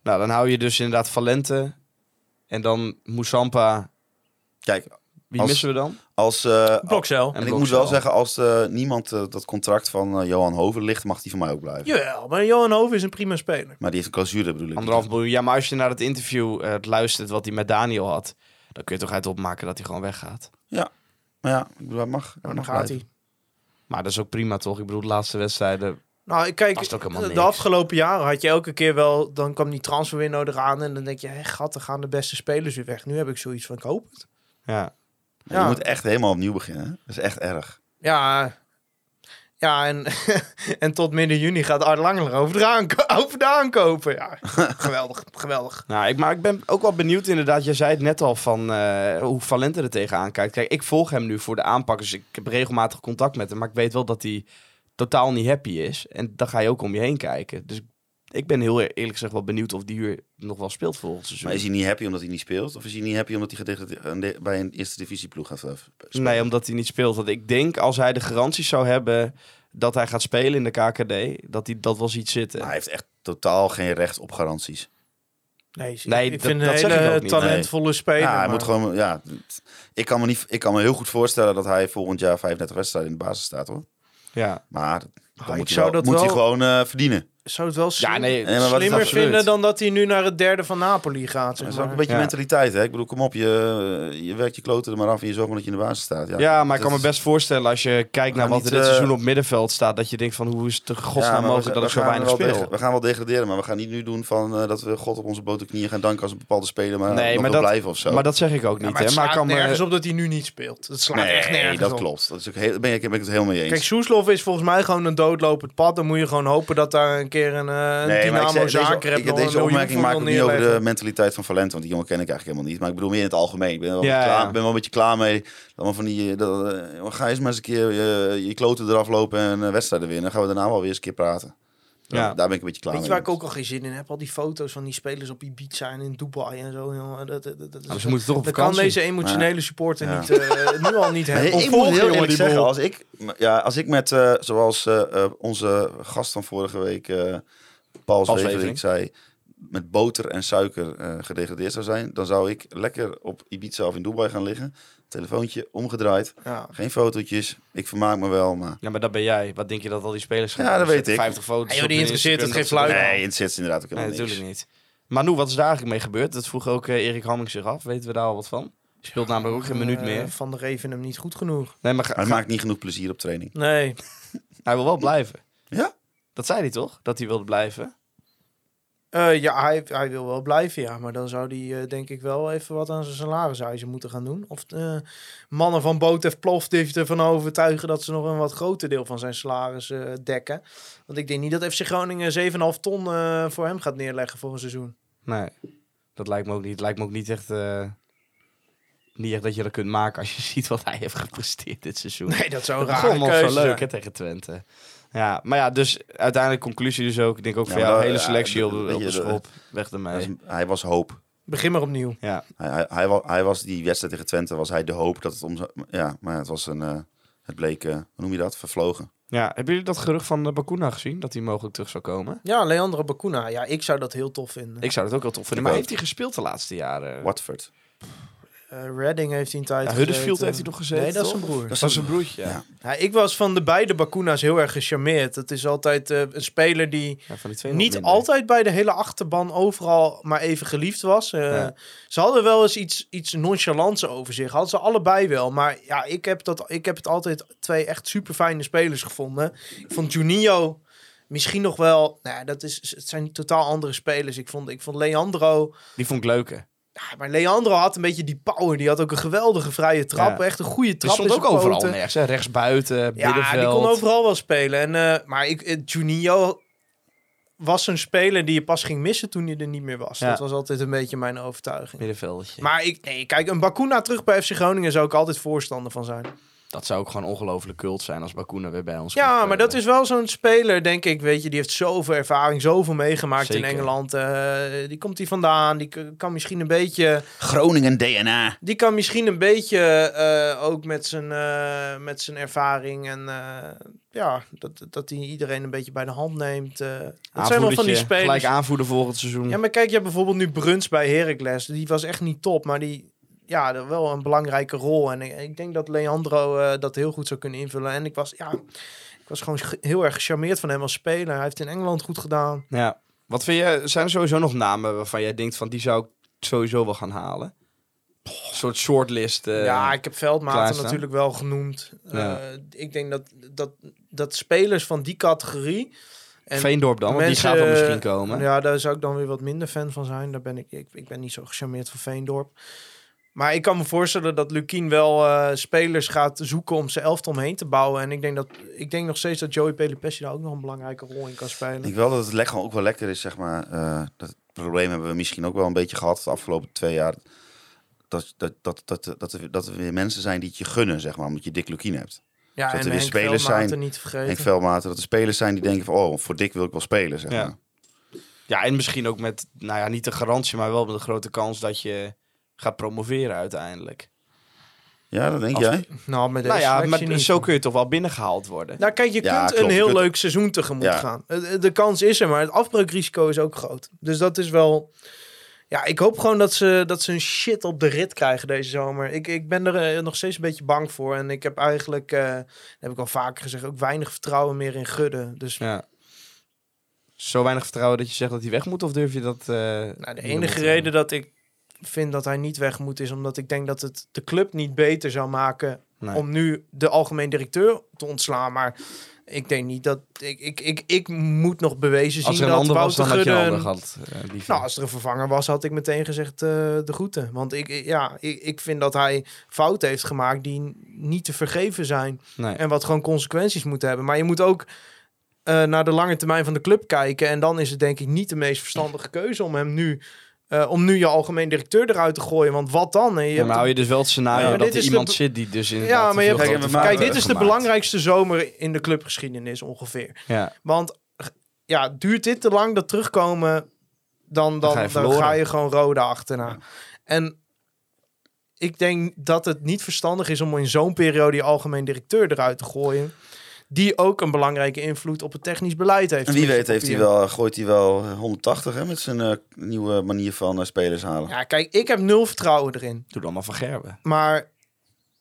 Nou, dan hou je dus inderdaad Valente. En dan Moussampa. Kijk, Wie Als- missen we dan? als... eh, Blokcel. en ik moet wel zeggen, als eh, niemand eh, dat contract van Johan Hoven ligt, mag die van mij ook blijven. Jawel, maar Johan Hoven is een prima speler. Maar die heeft een clausule, bedoel ik. Anderhalf miljoen. Ja, maar als je naar het interview luistert wat hij met Daniel had. Dan kun je toch uit opmaken dat hij gewoon weggaat. Maar ja, ik bedoel, hij mag, Dan mag gaat blijven. hij. Maar dat is ook prima toch? Ik bedoel, de laatste wedstrijden. Nou, ik kijk, Past ook helemaal de niks. afgelopen jaren had je elke keer wel... Dan kwam die transferwindow eraan en dan denk je... Hé, gat, dan gaan de beste spelers weer weg. Nu heb ik zoiets van, ik hoop het. Ja. Je moet echt helemaal opnieuw beginnen. hè? Dat is echt erg. Ja, ja en, [LAUGHS] en tot midden juni gaat Art Langer over de, aanko- over de aankopen. Ja, [LAUGHS] geweldig, geweldig. Nou, ik, maar ik ben ook wel benieuwd inderdaad. Jij zei het net al van eh, hoe Valente er tegenaan kijkt. Kijk, ik volg hem nu voor de aanpak. Dus ik heb regelmatig contact met hem. Maar ik weet wel dat hij totaal niet happy is. En dan ga je ook om je heen kijken. Dus ik ben heel eerlijk gezegd wel benieuwd of die hier nog wel speelt volgend seizoen. Maar is hij niet happy omdat hij niet speelt? Of is hij niet happy omdat hij gedegradeerd- bij een eerste divisieploeg gaat eh, spelen? Nee, omdat hij niet speelt. Want ik denk als hij de garanties zou hebben dat hij gaat spelen in de KKD, dat hij dat wel ziet zitten. Maar hij heeft echt totaal geen recht op garanties. Nee, Nee, ik dat- vind dat een zeg ik hele talentvolle speler. Ja, hij maar- moet gewoon... Ja, ik, kan me niet, ik kan me heel goed voorstellen dat hij volgend jaar 35 wedstrijden in de basis staat, hoor. Ja. Maar dan Ah, moet, ik hij, zou wel- dat moet hij gewoon eh, verdienen. Zou het wel slim- Ja, nee, slimmer absoluut? vinden dan dat hij nu naar het derde van Napoli gaat. Dat is ook een beetje Ja. mentaliteit, hè? Ik bedoel, kom op, je, je werkt je kloten er maar af en je zorgt maar dat je in de basis staat. Ja, Ja, maar ik dat kan me best voorstellen als je kijkt naar wat er dit eh, seizoen op middenveld staat, dat je denkt van hoe is het de Ja, godsnaam mogelijk dat we ik zo gaan weinig speel? deg- we gaan wel degraderen, maar we gaan niet nu doen van eh, dat we God op onze blote knieën gaan danken als een bepaalde speler maar Nee, nog maar dat- blijven of zo. Maar dat zeg ik ook Ja, niet, maar het hè? Maar kan nergens op dat hij nu niet speelt. Het slaat echt nergens dat op. klopt. Dat is ook heel, ben ik, ben ik het helemaal mee eens. Kijk, Soeslof is volgens mij gewoon een doodlopend pad. Dan moet je gewoon hopen dat daar een keer een, eh een nee, maar ik Dynamo zeg, deze, ik, opmerking maak ik niet over de mentaliteit van Valente, want die jongen ken ik eigenlijk helemaal niet. Maar ik bedoel meer in het algemeen. Ik ben wel, Ja, klaar, ja. ben wel een beetje klaar mee. We van die, dat, eh, ga eens maar eens een keer je, je kloten eraf lopen en eh, wedstrijden winnen. Dan gaan we daarna wel weer eens een keer praten. Ja. Daar ben ik een beetje klaar Weet je waar ik ook al geen zin in heb? Al die foto's van die spelers op Ibiza en in Dubai en zo. Jongen. Dat, dat, dat, dat, Maar ze moeten toch op dat kan deze emotionele supporter Ja. niet, eh, nu al niet [LAUGHS] Nee, hebben. ik moet heel eerlijk zeggen, boel. als ik, ja, als ik met, eh, zoals eh, eh, onze gast van vorige week, eh Paul Zweveling. zei, met boter en suiker eh, gedegradeerd zou zijn, dan zou ik lekker op Ibiza of in Dubai gaan liggen. Telefoontje omgedraaid, Ja. geen fotootjes. Ik vermaak me wel, maar... Ja, maar dat ben jij. Wat denk je dat al die spelers gaan Ja, dat weet ik. 50 foto's Ja, joh, die interesseert het geen fluit. Nee, het zit inderdaad ook Nee, helemaal natuurlijk niks. niet. Manu, wat is daar eigenlijk mee gebeurd? Dat vroeg ook eh, Erik Hamming zich af. Weten we daar al wat van? Speelt namelijk ook geen minuut Eh, meer. Van de Reven hem niet goed genoeg. Nee, maar ga- Hij ga- maakt niet genoeg plezier op training. Nee. [LAUGHS] hij wil wel blijven. Ja? Dat zei hij toch? Dat hij wilde blijven. Eh, ja, hij, hij wil wel blijven, ja. Maar dan zou hij eh, denk ik wel even wat aan zijn salarisuizen moeten gaan doen. Of eh, mannen van Botev Plovdiv ervan overtuigen dat ze nog een wat groter deel van zijn salaris dekken. Want ik denk niet dat FC Groningen 7,5 ton voor hem gaat neerleggen voor een seizoen. Nee, dat lijkt me ook niet. Lijkt me ook niet echt, niet echt dat je dat kunt maken als je [LAUGHS] ziet wat hij heeft gepresteerd dit seizoen. Nee, dat zou rare allemaal keuze zo leuk zijn. hè, tegen Twente. Ja, maar ja, dus uiteindelijk conclusie dus ook. Ik denk ook Ja, voor jou, dat- hele ja, selectie op, dat- de- weet op de dat- schop. Weg Hij ermee. was, hij was hoop. Begin maar opnieuw. Ja, Hij, hij, hij, wa- hij was die wedstrijd tegen Twente, was hij de hoop dat het om... zou- Ja, maar het was een... eh, het bleek, eh, hoe noem je dat? Vervlogen. ja. Hebben jullie dat gerucht van uh, Bakuna gezien? Dat hij mogelijk terug zou komen? Ja, Leandro Bacuna. Ja, ik zou dat heel tof vinden. Ik zou het ook wel tof vinden. Ik Maar ook. heeft hij gespeeld de laatste jaren? Watford. Eh, Redding heeft hij een tijd Ja, Huddersfield gezeten. heeft hij nog gezeten, Nee, dat is toch? zijn broer. Dat was zijn broertje, ja. Ja. Ja, ik was van de beide Bakuna's heel erg gecharmeerd. Het is altijd eh, een speler die Ja, niet altijd bij de hele achterban overal maar even geliefd was. Eh, Ja. Ze hadden wel eens iets, iets nonchalants over zich. Hadden ze allebei wel. Maar ja, ik heb, dat, ik heb het altijd twee echt super fijne spelers gevonden. Ik vond Juninho misschien nog wel... Nou, ja, dat is, het zijn totaal andere spelers. Ik vond, ik vond Leandro... Die vond ik leuker. Ja, maar Leandro had een beetje die power. Die had ook een geweldige vrije trap. Ja. Echt een goede Die trap. stond in ook overal poten. nergens. Hè? Rechts buiten, Ja, middenveld. die kon overal wel spelen. En, eh, maar ik, eh, Juninho was een speler die je pas ging missen toen hij er niet meer was. Ja. Dat was altijd een beetje mijn overtuiging. Middenveldje. Maar ik, nee, kijk, een Bakuna terug bij FC Groningen zou ik altijd voorstander van zijn. Dat zou ook gewoon ongelooflijk kult zijn als Bakuna weer bij ons Ja, komt, maar eh. dat is wel zo'n speler, denk ik. Weet je, die heeft zoveel ervaring, zoveel meegemaakt Zeker. in Engeland. Eh, die komt hier vandaan. Die kan misschien een beetje. Groningen DNA. Die kan misschien een beetje eh, ook met zijn, eh, met zijn ervaring en eh, ja, dat, dat hij iedereen een beetje bij de hand neemt. eh. dat zijn wel van die spelers. Gelijk aanvoerder volgend seizoen. Ja, maar kijk, je hebt bijvoorbeeld nu Bruns bij Heracles. Die was echt niet top, maar die ja, wel een belangrijke rol. En ik, ik denk dat Leandro eh, dat heel goed zou kunnen invullen. En ik was, ja, ik was gewoon ge- heel erg gecharmeerd van hem als speler. Hij heeft in Engeland goed gedaan. Ja. Wat vind je, zijn er sowieso nog namen waarvan jij denkt van die zou ik sowieso wel gaan halen? Een soort shortlist. eh, ja, ik heb Veldmaten klaarstaan. natuurlijk wel genoemd. Ja. Eh, ik denk dat, dat, dat spelers van die categorie... En Veendorp dan, want die gaat dan misschien komen. Ja, daar zou ik dan weer wat minder fan van zijn. Daar ben ik, ik, ik ben niet zo gecharmeerd van Veendorp. Maar ik kan me voorstellen dat Lukien wel eh, spelers gaat zoeken om zijn elftal omheen te bouwen. En ik denk, dat, ik denk nog steeds dat Joey Pelipessi daar ook nog een belangrijke rol in kan spelen. Ik denk wel dat het lekker, ook wel lekker is, zeg maar. eh, dat probleem hebben we misschien ook wel een beetje gehad de afgelopen twee jaar. Dat, dat, dat, dat, dat, er, dat er weer mensen zijn die het je gunnen, zeg maar, omdat je Dick Lukien hebt. ja, dat en er weer Henk spelers zijn- niet te vergeten. Henk Veldmaten, dat er spelers zijn die denken van, oh, voor Dick wil ik wel spelen, zeg Ja. maar. Ja, en misschien ook met, nou ja, niet de garantie, maar wel met een grote kans dat je gaat promoveren uiteindelijk. Ja, dat denk Als- jij? nou, met deze Nou ja, niet. zo kun je toch wel binnengehaald worden. Nou, kijk, je Ja, kunt klopt. een Je heel kunt- leuk seizoen tegemoet Ja. gaan. Eh, eh, De kans is er, maar het afbreukrisico is ook groot. Dus dat is wel... Ja, ik hoop gewoon dat ze, dat ze een shit op de rit krijgen deze zomer. Ik, ik ben er eh, nog steeds een beetje bang voor. En ik heb eigenlijk, eh, dat heb ik al vaker gezegd, ook weinig vertrouwen meer in Gudde. Dus Ja. Zo weinig vertrouwen dat je zegt dat hij weg moet, of durf je dat... eh, nou, de enige reden dat ik vind dat hij niet weg moet... is omdat ik denk dat het de club niet beter zou maken... Nee. om nu de algemeen directeur te ontslaan. Maar ik denk niet dat... Ik, ik, ik, ik moet nog bewezen Als zien er een dat ander was, dan had je een eh. Nou, als er een vervanger was, had ik meteen gezegd eh, de groeten. Want ik, ja, ik, ik vind dat hij fouten heeft gemaakt die niet te vergeven zijn. nee. En wat gewoon consequenties moeten hebben. Maar je moet ook eh, naar de lange termijn van de club kijken. En dan is het denk ik niet de meest verstandige keuze om hem nu... eh, om nu je algemeen directeur eruit te gooien. Want wat dan? Je Ja, hebt maar hou je dus wel het scenario Ja, dat er de iemand zit die dus in Ja, maar je hebt- Kijk, Kijk, dit is de belangrijkste zomer in de clubgeschiedenis ongeveer. Ja, Want ja, duurt dit te lang, dat terugkomen, dan, dan, ga je dan, ga je gewoon rode achterna. En ik denk dat het niet verstandig is om in zo'n periode je algemeen directeur eruit te gooien. Die ook een belangrijke invloed op het technisch beleid heeft. En wie weet heeft hij wel, gooit hij wel eh, 180 hè, met zijn eh, nieuwe manier van eh, spelers halen. Ja, kijk, ik heb nul vertrouwen erin. Doe dan maar van Gerben. Maar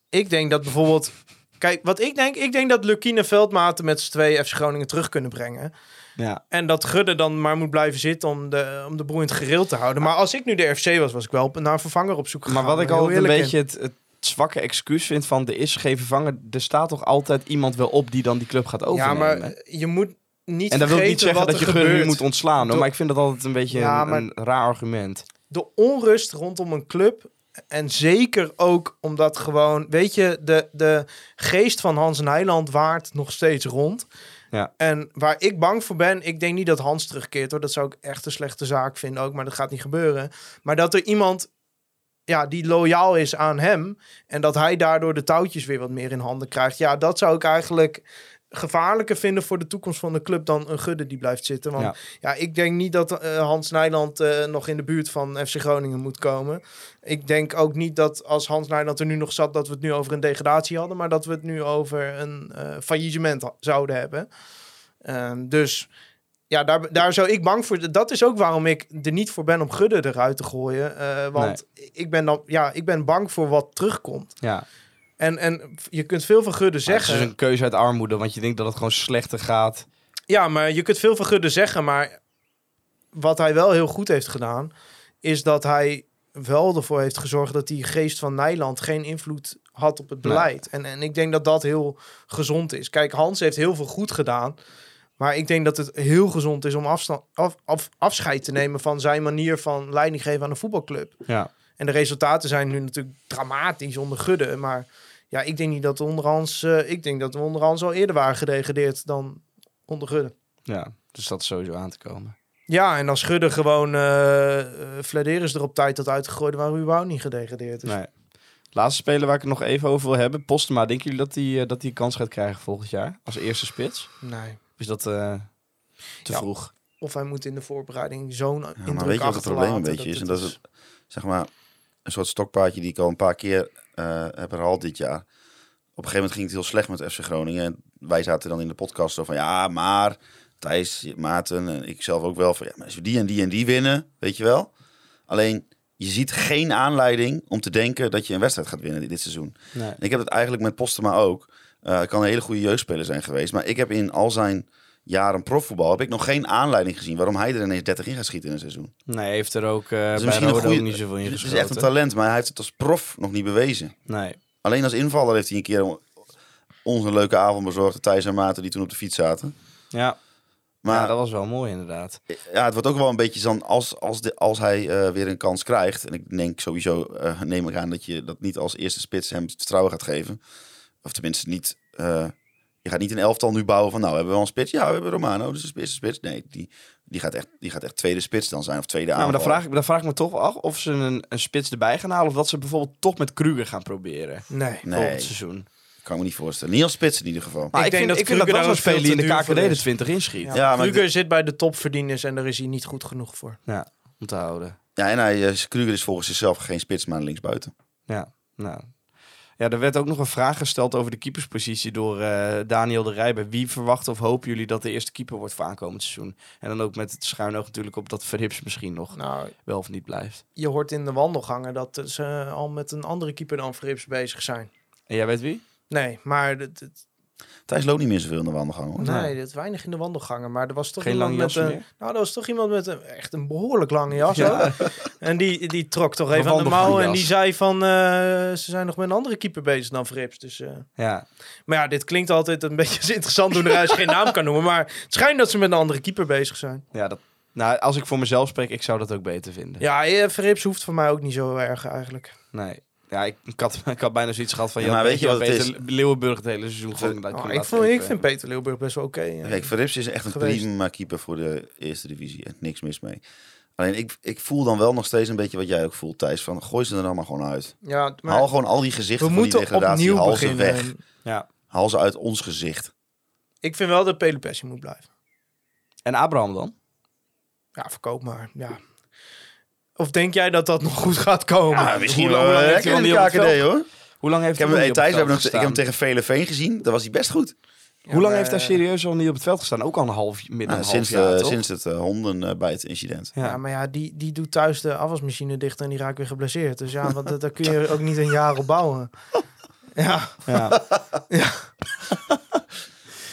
ik denk dat bijvoorbeeld... Kijk, wat ik denk, ik denk dat Lukien Veldmaten met z'n twee FC Groningen terug kunnen brengen. Ja. En dat Gudde dan maar moet blijven zitten om de, om de boel in het gereel te houden. Maar als ik nu de FC was, was ik wel naar een vervanger op zoek gegaan. Maar wat ik altijd een beetje het, het zwakke excuus vind van er is geen vervanger. Er staat toch altijd iemand wel op die dan die club gaat overnemen. Ja, maar je moet niet en dat wil niet zeggen dat je Gudde nu moet ontslaan. Hoor, maar ik vind dat altijd een beetje Ja, een, maar- een raar argument. de onrust rondom een club. En zeker ook omdat gewoon, weet je, de, de geest van Hans Nijland waart nog steeds rond. Ja. En waar ik bang voor ben, ik denk niet dat Hans terugkeert hoor. Dat zou ik echt een slechte zaak vinden ook, maar dat gaat niet gebeuren. Maar dat er iemand ja, die loyaal is aan hem en dat hij daardoor de touwtjes weer wat meer in handen krijgt. Ja, dat zou ik eigenlijk gevaarlijker vinden voor de toekomst van de club dan een Gudde die blijft zitten. Want Ja. ja, ik denk niet dat eh, Hans Nijland eh, nog in de buurt van FC Groningen moet komen. Ik denk ook niet dat als Hans Nijland er nu nog zat, dat we het nu over een degradatie hadden, maar dat we het nu over een eh, faillissement zouden hebben. Ehm, dus ja, daar, daar zou ik bang voor. Dat is ook waarom ik er niet voor ben om Gudde eruit te gooien. eh, want ik, ben dan, ja, ik ben bang voor wat terugkomt. Ja. En, en je kunt veel van Gudde Maar Het zeggen. is een keuze uit armoede, want je denkt dat het gewoon slechter gaat. Ja, maar je kunt veel van Gudde zeggen, maar wat hij wel heel goed heeft gedaan, is dat hij wel ervoor heeft gezorgd dat die geest van Nijland geen invloed had op het Nee. beleid. En, en ik denk dat dat heel gezond is. Kijk, Hans heeft heel veel goed gedaan, maar ik denk dat het heel gezond is om afstand, af, af- afscheid te nemen van zijn manier van leiding geven aan een voetbalclub. Ja. En de resultaten zijn nu natuurlijk dramatisch onder Gudde, maar ja, ik denk niet dat onder Hans, eh, ik denk dat we onder Hans al eerder waren gedegradeerd dan onder Gudde. ja, dus dat is sowieso aan te komen. Ja, en als Schudde gewoon uh, Flederis er op tijd had uitgegooid, waren we überhaupt niet gedegradeerd. Dus Nee. Laatste speler waar ik het nog even over wil hebben. Postema, denken jullie dat hij dat die kans gaat krijgen volgend jaar? Als eerste spits? nee. Of is dat eh, te Ja. vroeg? Of hij moet in de voorbereiding zo'n Ja, indruk maar weet je wat het probleem een beetje is? En dat is het, zeg maar een soort stokpaardje die ik al een paar keer eh, heb herhaald dit jaar. Op een gegeven moment ging het heel slecht met FC Groningen. En wij zaten dan in de podcast zo van ja, maar Thijs, Maarten en ik zelf ook wel van ja, maar als we die en die en die winnen, weet je wel. Alleen je ziet geen aanleiding om te denken dat je een wedstrijd gaat winnen dit, dit seizoen. Nee. En ik heb het eigenlijk met Postema ook. Hij kan een hele goede jeugdspeler zijn geweest. Maar ik heb in al zijn jaren profvoetbal heb ik nog geen aanleiding gezien waarom hij er ineens 30 in gaat schieten in een seizoen. Nee, hij heeft er ook bij Roda goeie- ook niet zoveel in Het is geschoten. echt een talent, maar hij heeft het als prof nog niet bewezen. Nee. Alleen als invaller heeft hij een keer ons een leuke avond bezorgd. Thijs en Maarten die toen op de fiets zaten. Ja. Maar ja, dat was wel mooi inderdaad. ja, het wordt ook wel een beetje zo als, als, de, als hij eh, weer een kans krijgt. En ik denk sowieso, neem ik aan dat je dat niet als eerste spits hem vertrouwen gaat geven. Of tenminste niet, eh, je gaat niet een elftal nu bouwen van nou hebben we wel een spits. Ja, we hebben Romano, dus een eerste spits. Nee, die, die, gaat echt, die gaat echt tweede spits dan zijn of tweede Nou, maar dan aanval. vraag, ik, dan vraag ik me toch af of ze een, een spits erbij gaan halen. Of dat ze bijvoorbeeld toch met Kruger gaan proberen. Nee. Nee, Volgend seizoen. kan ik me niet voorstellen. Niet als spits in ieder geval. Maar ik, denk vind, dat ik vind dat Kruger wel die in de KKD de is. 20 inschiet. Ja, Ja, maar Kruger zit bij de topverdieners en daar is hij niet goed genoeg voor. Ja, om te houden. Ja, en hij, Kruger is volgens zichzelf geen spits, maar een linksbuiten. Ja, nou. Ja, er werd ook nog een vraag gesteld over de keeperspositie door eh, Daniel de Rijber. Wie verwachten of hopen jullie dat de eerste keeper wordt voor aankomend seizoen? En dan ook met het schuin oog natuurlijk op dat Verhips misschien nog Nou, wel of niet blijft. je hoort in de wandelgangen dat ze al met een andere keeper dan Verrips bezig zijn. En jij weet wie? Nee, maar het, het- Thijs loopt niet meer zoveel in de wandelgang. Hoor. nee, dat is weinig in de wandelgangen. Maar er was toch Geen iemand lange met een. meer? Nou, er was toch iemand met een echt een behoorlijk lange jas. Ja. En die, die trok toch even aan de mouw en die zei van eh, ze zijn nog met een andere keeper bezig dan Verrips. Dus, eh, Ja, maar ja, dit klinkt altijd een [LAUGHS] beetje interessant toen hij geen naam kan noemen. Maar het schijnt dat ze met een andere keeper bezig zijn. ja dat, nou, als ik voor mezelf spreek, ik zou dat ook beter vinden. Ja, eh, Verrips hoeft voor mij ook niet zo erg eigenlijk. Nee. Ja, ik, ik, had, [LAUGHS] ik had bijna zoiets gehad van... Ja, maar weet je wat wat het Peter Leeuwenburg het hele seizoen gewoon... dat Oh, ik, vond, ik vind Peter Leeuwburg best wel oké. ja. Kijk, Verrips is echt een Geweest. prima keeper voor de eerste divisie. En niks mis mee. Alleen ik, ik voel dan wel nog steeds een beetje wat jij ook voelt, Thijs. Van gooi ze er dan maar gewoon uit. Ja, maar Haal gewoon al die gezichten we van die moeten degradatie. Haal ze beginnen. weg. Ja. Haal ze uit ons gezicht. Ik vind wel dat Pelopessi moet blijven. En Abraham dan? Ja, verkoop maar. Ja. Of denk jij dat dat nog goed gaat komen? Ja, misschien hoe lang- wel hoe lang eh, heeft hij lekker in de het KKD hoor. Hoe lang heeft Ik heb, hij hey, Thijs, we het hebben nog, ik heb hem tegen Vele Veen gezien. Daar was hij best goed. Hoe lang maar, heeft hij eh, serieus al niet op het veld gestaan? Ook al een half, midden Nou, een half sinds, jaar, de- toch? sinds het uh, hondenbijt-incident. Ja. Ja, maar ja, die, die doet thuis de afwasmachine dicht en die raakt weer geblesseerd. Dus ja, want, dat- daar kun je ook niet een jaar op bouwen. [LAUGHS] Ja, Ja. Ja, [LAUGHS]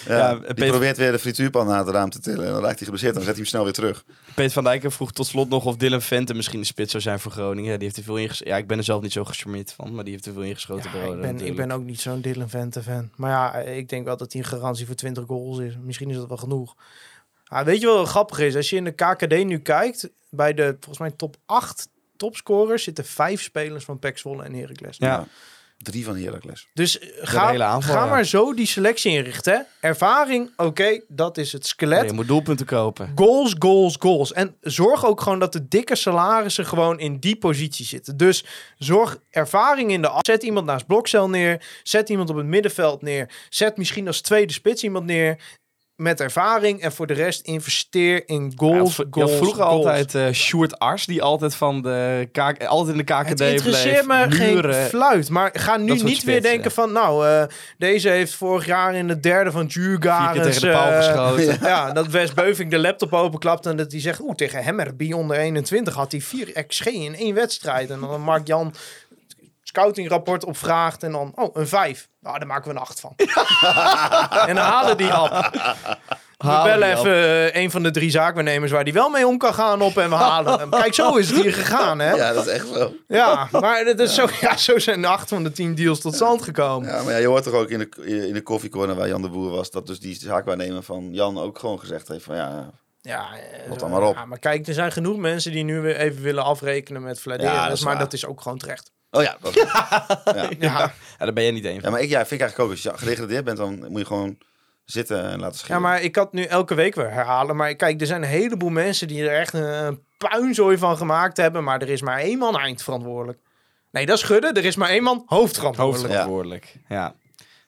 Ja, die Peter- probeert weer de frituurpan naar het raam te tillen. En dan raakt hij geblesseerd en dan zet hij hem snel weer terug. Peter van Dijk vroeg tot slot nog of Dylan Vente misschien de spits zou zijn voor Groningen. Ja, die heeft er veel ingeschoten. Ja, ik ben er zelf niet zo gecharmeerd van, maar die heeft er veel ingeschoten Ja, ik, ben, ik ben ook niet zo'n Dylan Vente fan. Maar ja, ik denk wel dat hij een garantie voor 20 goals is. Misschien is dat wel genoeg. Ah, weet je wat wel grappig is? Als je in de KKD nu kijkt, bij de volgens mij top 8 topscorers zitten vijf spelers van PEC Zwolle en Heracles. Ja. Drie van Heracles. Dus eh, ga, aanval, ga ja. maar zo die selectie inrichten. hè. Ervaring, oké, dat is het skelet. Nee, je moet doelpunten kopen. Goals, goals, goals. En zorg ook gewoon dat de dikke salarissen gewoon in die positie zitten. Dus zorg ervaring in de af. Zet iemand naast Blokcel neer. Zet iemand op het middenveld neer. Zet misschien als tweede spits iemand neer. Met ervaring. En voor de rest investeer in Ja, goals, had vroeger goals. altijd eh Sjoerd Ars, die altijd, van de altijd in de KKD Het interesseert me geen fluit. Maar ga nu niet weer spitsen. denken van... Nou, eh, deze heeft vorig jaar in de derde van keer tegen de paal geschoten. [LAUGHS] Ja, dat Wes Beuving de laptop openklapt en dat hij zegt... Oeh, tegen Hemmerby onder 21 had hij 4 XG in één wedstrijd. En dan Mark Jan scoutingrapport opvraagt en dan... Oh, een 5. Nou, daar maken we een 8 van. [LAUGHS] en dan halen die af. We bellen even eh, een van de drie zaakwaarnemers waar die wel mee om kan gaan op en we halen hem. Kijk, zo is het hier gegaan, hè? Ja, dat is echt zo. Ja, maar dat is Zo, ja, zo zijn acht van de tien deals tot stand gekomen. Ja, maar ja, je hoort toch ook in de, in de koffiecorner waar Jan de Boer was... dat dus die zaakwaarnemer van Jan ook gewoon gezegd heeft van... ja, Ja, Rot dan maar op. Ja, maar kijk, er zijn genoeg mensen die nu weer even willen afrekenen met Vladeris. Ja, dat is maar waar. dat is ook gewoon terecht. Oh ja, dat, [LAUGHS] Ja, Ja, daar ben je niet één ja van. maar ik ja, vind ik eigenlijk ook... als je gedegradeerd bent, dan moet je gewoon zitten en laten ja, schelen. maar ik had nu elke week weer herhalen. Maar kijk, er zijn een heleboel mensen die er echt een puinzooi van gemaakt hebben. Maar er is maar één man eindverantwoordelijk. Nee, dat is schudden. Er is maar één man hoofdverantwoordelijk. Hoofdverantwoordelijk. Ja.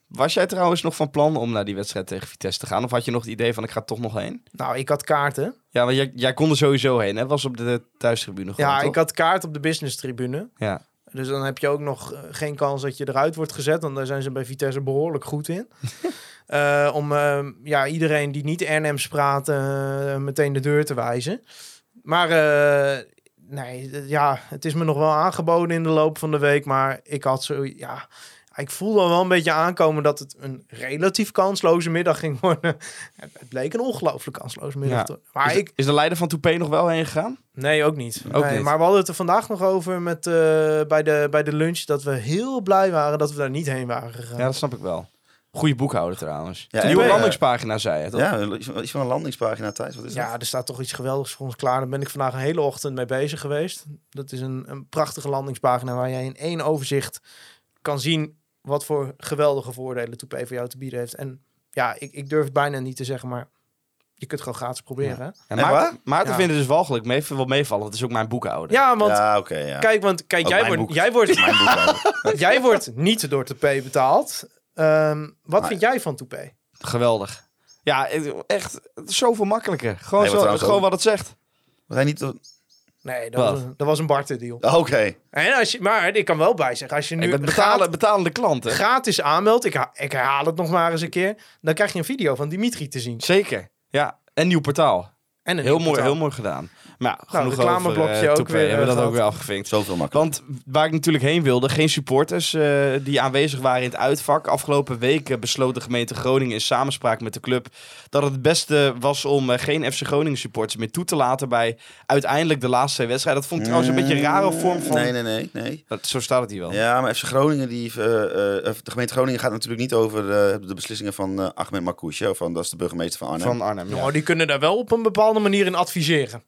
Was jij trouwens nog van plan om naar die wedstrijd tegen Vitesse te gaan? Of had je nog het idee van ik ga toch nog heen? Nou, ik had kaarten. Ja, want jij, jij kon er sowieso heen, hè? Was op de thuistribune gewoon, Ja, toch? ik had kaart op de business tribune. Ja. Dus dan heb je ook nog eh, geen kans dat je eruit wordt gezet. Want daar zijn ze bij Vitesse behoorlijk goed in. [LAUGHS] Eh, om eh, ja, iedereen die niet Arnhems praat eh, meteen de deur te wijzen. Maar nee, ja, het is me nog wel aangeboden in de loop van de week. Maar ik had zo, ja... Ik voelde al wel een beetje aankomen dat het een relatief kansloze middag ging worden. [LAUGHS] Het het bleek een ongelooflijk kansloze middag. Ja. Maar is, de, ik, is de leider van Toupé nog wel heen gegaan? Nee, ook niet. Ook nee, niet. Maar we hadden het er vandaag nog over met, eh, bij, de, bij de lunch. Dat we heel blij waren dat we daar niet heen waren gegaan. Ja, dat snap ik wel. Goeie boekhouder trouwens. Ja, Een nieuwe landingspagina, zei toch? Ja, iets van- een landingspagina Thijs. Wat is dat? Ja, er staat toch iets geweldigs voor ons klaar. Daar ben ik vandaag een hele ochtend mee bezig geweest. Dat is een, een prachtige landingspagina waar jij in één overzicht kan zien wat voor geweldige voordelen Toepay voor jou te bieden heeft. En ja, ik, ik durf het bijna niet te zeggen, maar je kunt gewoon gratis proberen. Ja, En Maarten? Maarten Ja. vindt het dus walgelijk. Mee, wel meevallen, het is ook mijn boekhouder. ja want Ja, oké, ja. kijk, want kijk, Ook jij wordt, jij, wordt, [LAUGHS] Mijn boekhouder. [LAUGHS] jij wordt niet door Toepay betaald. Ehm, wat Maar- vind jij van Toepay? Geweldig. Ja, echt het is zoveel makkelijker. Gewoon, Nee, zo, wat gewoon ook- wat het zegt. Was hij niet... Nee, dat, Wat? was, dat was een Barten deal. Oh, Oké. En als je, maar ik kan wel bij zeggen, als je nu Ik ben gratis, betalen, betalende klant, hè? gratis aanmeldt, ik, ha- ik herhaal het nog maar eens een keer, dan krijg je een video van Dimitri te zien. Zeker. Ja, en nieuw portaal. En een Heel nieuw mooi, portaal. heel mooi gedaan. Maar ja, genoeg reclameblokje over, eh, ook weer, Hebben we eh, dat ook weer afgevinkt. Zoveel makkelijker. Want waar ik natuurlijk heen wilde, geen supporters eh, die aanwezig waren in het uitvak. Afgelopen weken besloot de gemeente Groningen in samenspraak met de club dat het het beste was om eh, geen FC Groningen supporters meer toe te laten bij uiteindelijk de laatste twee wedstrijden. Dat vond ik trouwens een beetje een rare vorm van... Nee, nee, nee. nee. Dat, zo staat het hier wel. Ja, maar FC Groningen, die, eh, eh, de gemeente Groningen gaat natuurlijk niet over eh, de beslissingen van Ahmed hè, Van, dat is de burgemeester van Arnhem. Van Arnhem. Ja. Oh, die kunnen daar wel op een bepaalde manier in adviseren.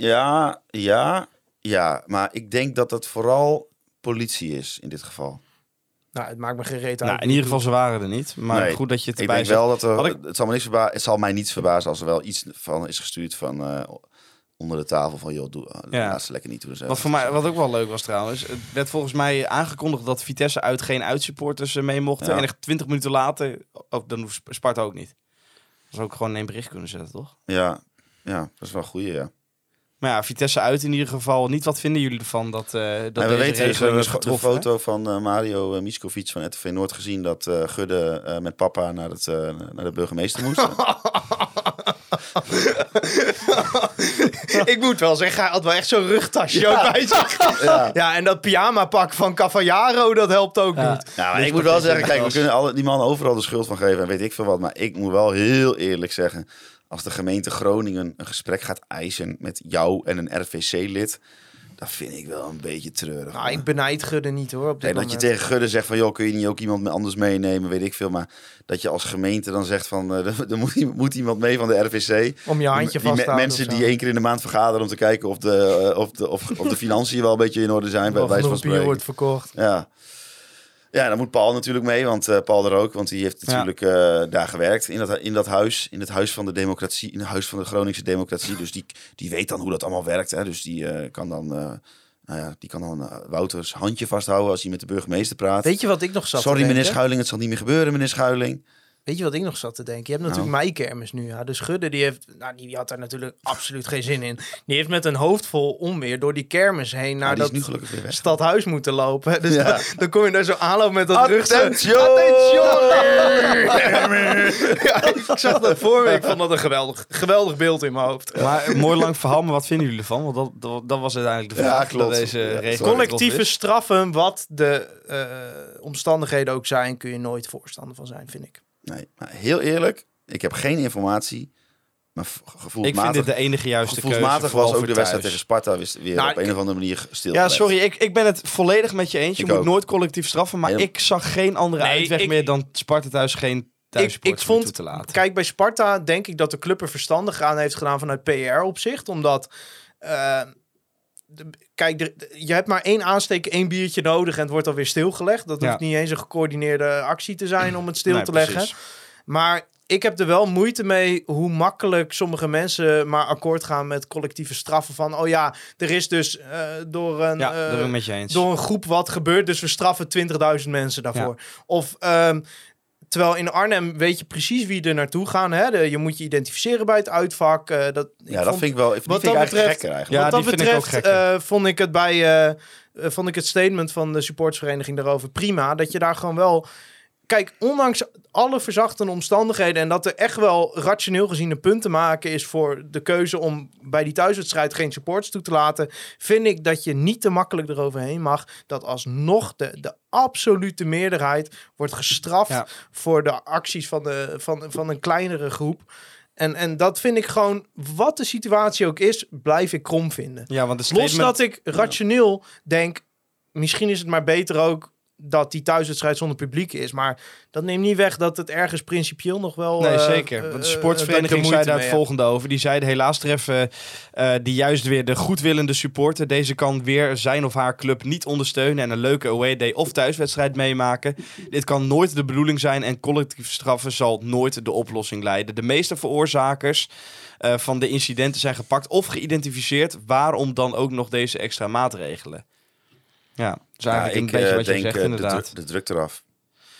Ja, ja, ja. Maar ik denk dat dat vooral politie is in dit geval. Nou, het maakt me geen reet uit. Nou, in ieder geval, ze waren er niet. Maar Nee, goed dat je het Ik erbij denk zegt. wel dat er, ik- het, zal me niks verba- het zal mij niets verbazen als er wel iets van is gestuurd van eh, onder de tafel van joh, doe, Ja. laat ze lekker niet doen. Wat, voor mij, wat ook wel leuk was trouwens, het werd volgens mij aangekondigd dat Vitesse uit geen uitsupporters eh, mee mochten. Ja. En echt 20 minuten later, oh, dan hoeft Sp- Sparta ook niet. Dat zou ook gewoon in één bericht kunnen zetten, toch? Ja, ja, dat is wel een goeie, ja. Maar ja, Vitesse uit in ieder geval. Niet wat vinden jullie ervan dat, eh dat deze we weten dus, we hebben is de getroffen? hè? foto van eh, Mario uh, Miskovic van RTV Noord gezien dat eh, Gudde eh, met papa naar, het, eh, naar de burgemeester moest. [LAUGHS] ik moet wel zeggen, hij had wel echt zo'n rugtasje ook bij zich. Ja. en dat pyjama pak van Cavallaro, dat helpt ook Ja. niet. Ja, maar Dus ik moet wel is zeggen, kijk, we kunnen alle, die man overal de schuld van geven en weet ik veel wat. Maar ik moet wel heel eerlijk zeggen, als de gemeente Groningen een gesprek gaat eisen met jou en een RVC-lid, dat vind ik wel een beetje treurig. Nou, ik benijd Gudde niet hoor, op dit Nee, dat je tegen Gudde zegt van, joh, kun je niet ook iemand anders meenemen, weet ik veel. Maar dat je als gemeente dan zegt van, eh, er, [LAUGHS] er moet, moet iemand mee van de RVC. Om je handje vast te Mensen die één keer in de maand vergaderen om te kijken of de, eh, of de, of, of de [LAUGHS] financiën wel een beetje in orde zijn, bij Of wijze van spreken. wordt verkocht. Ja. Ja, dan moet Paul natuurlijk mee, want eh, Paul er ook, want die heeft Ja. natuurlijk eh, daar gewerkt in dat, in dat huis, in het huis van de democratie, in het huis van de Groningse democratie. Dus die, die weet dan hoe dat allemaal werkt. Hè? Dus die eh, kan dan, nou ja, die kan dan Wouters handje vasthouden als hij met de burgemeester praat. Weet je wat ik nog zat Sorry meneer? Schuiling, het zal niet meer gebeuren meneer Schuiling. Weet je wat ik nog zat te denken? Je hebt natuurlijk Nou. meikermis nu. Ja. Dus Gudde, die, heeft, nou, die had daar natuurlijk absoluut geen zin in. Die heeft met een hoofd vol onweer door die kermis heen naar dat stadhuis moeten lopen. [LAUGHS] Dus Ja. dan, dan kom je daar zo aanlopen met dat rug. Attention! [LAUGHS] Ja, ik zag dat voor me. Ik vond dat een geweldig, geweldig beeld in mijn hoofd. Maar een mooi lang verhaal, maar wat vinden jullie ervan? Want dat, dat, dat was uiteindelijk de vraag. Deze Ja, sorry. Collectieve straffen, wat de eh, omstandigheden ook zijn, kun je nooit voorstander van zijn, vind ik. Nee, maar heel eerlijk, ik heb geen informatie, maar v- Ik gevoelsmatig, vind dit de enige juiste keuze. gevoelsmatig vooral was ook de wedstrijd tegen Sparta weer, weer Nou, op een of andere manier stil. Ja, sorry, ik, ik ben het volledig met je eens. Je Ik moet ook. nooit collectief straffen. Maar ik zag geen andere Nee, uitweg ik- meer dan Sparta thuis geen thuissupporters ik vond- toe te laten. Kijk, bij Sparta denk ik dat de club er verstandig aan heeft gedaan vanuit PR-opzicht. Omdat, eh, kijk, je hebt maar één aansteek, één biertje nodig en het wordt alweer stilgelegd. Dat Ja. hoeft niet eens een gecoördineerde actie te zijn om het stil Nee, te leggen. Maar ik heb er wel moeite mee hoe makkelijk sommige mensen maar akkoord gaan met collectieve straffen. Van, oh ja, er is dus eh, door, een, Ja, eh, door een groep wat gebeurt, dus we straffen 20.000 mensen daarvoor. Of... ehm, Terwijl in Arnhem weet je precies wie er naartoe gaan. Hè? De- je moet je identificeren bij het uitvak. eh, dat, ik Ja, dat vond- vind ik wel. Die wat vind ik dat eigenlijk betreft- gekker eigenlijk. Ja, wat dat vind ik ook betreft gekker. eh, vond ik het bij eh, vond ik het statement van de supportsvereniging daarover prima. Dat je daar gewoon wel. Kijk, ondanks alle verzachtende omstandigheden en dat er echt wel rationeel gezien een punt te maken is voor de keuze om bij die thuiswedstrijd geen supports toe te laten, vind ik dat je niet te makkelijk eroverheen mag dat alsnog de, de absolute meerderheid wordt gestraft Ja. voor de acties van, de, van, van een kleinere groep. En, en dat vind ik gewoon, wat de situatie ook is, blijf ik krom vinden. Ja, want de Los statement... dat ik rationeel denk, misschien is het maar beter ook dat die thuiswedstrijd zonder publiek is. Maar dat neemt niet weg dat het ergens principieel nog wel... Nee, eh, zeker. eh, Want de ik er sportsvereniging zei daar mee het volgende over. Die zeiden helaas treffen eh, die juist weer de goedwillende supporter. Deze kan weer zijn of haar club niet ondersteunen en een leuke away day of thuiswedstrijd meemaken. Dit kan nooit de bedoeling zijn en collectief straffen zal nooit de oplossing leiden. De meeste veroorzakers eh, van de incidenten zijn gepakt of geïdentificeerd. Waarom dan ook nog deze extra maatregelen? Ja, dus ik een beetje eh, wat je denk zegt eh, de, inderdaad. druk, de druk eraf.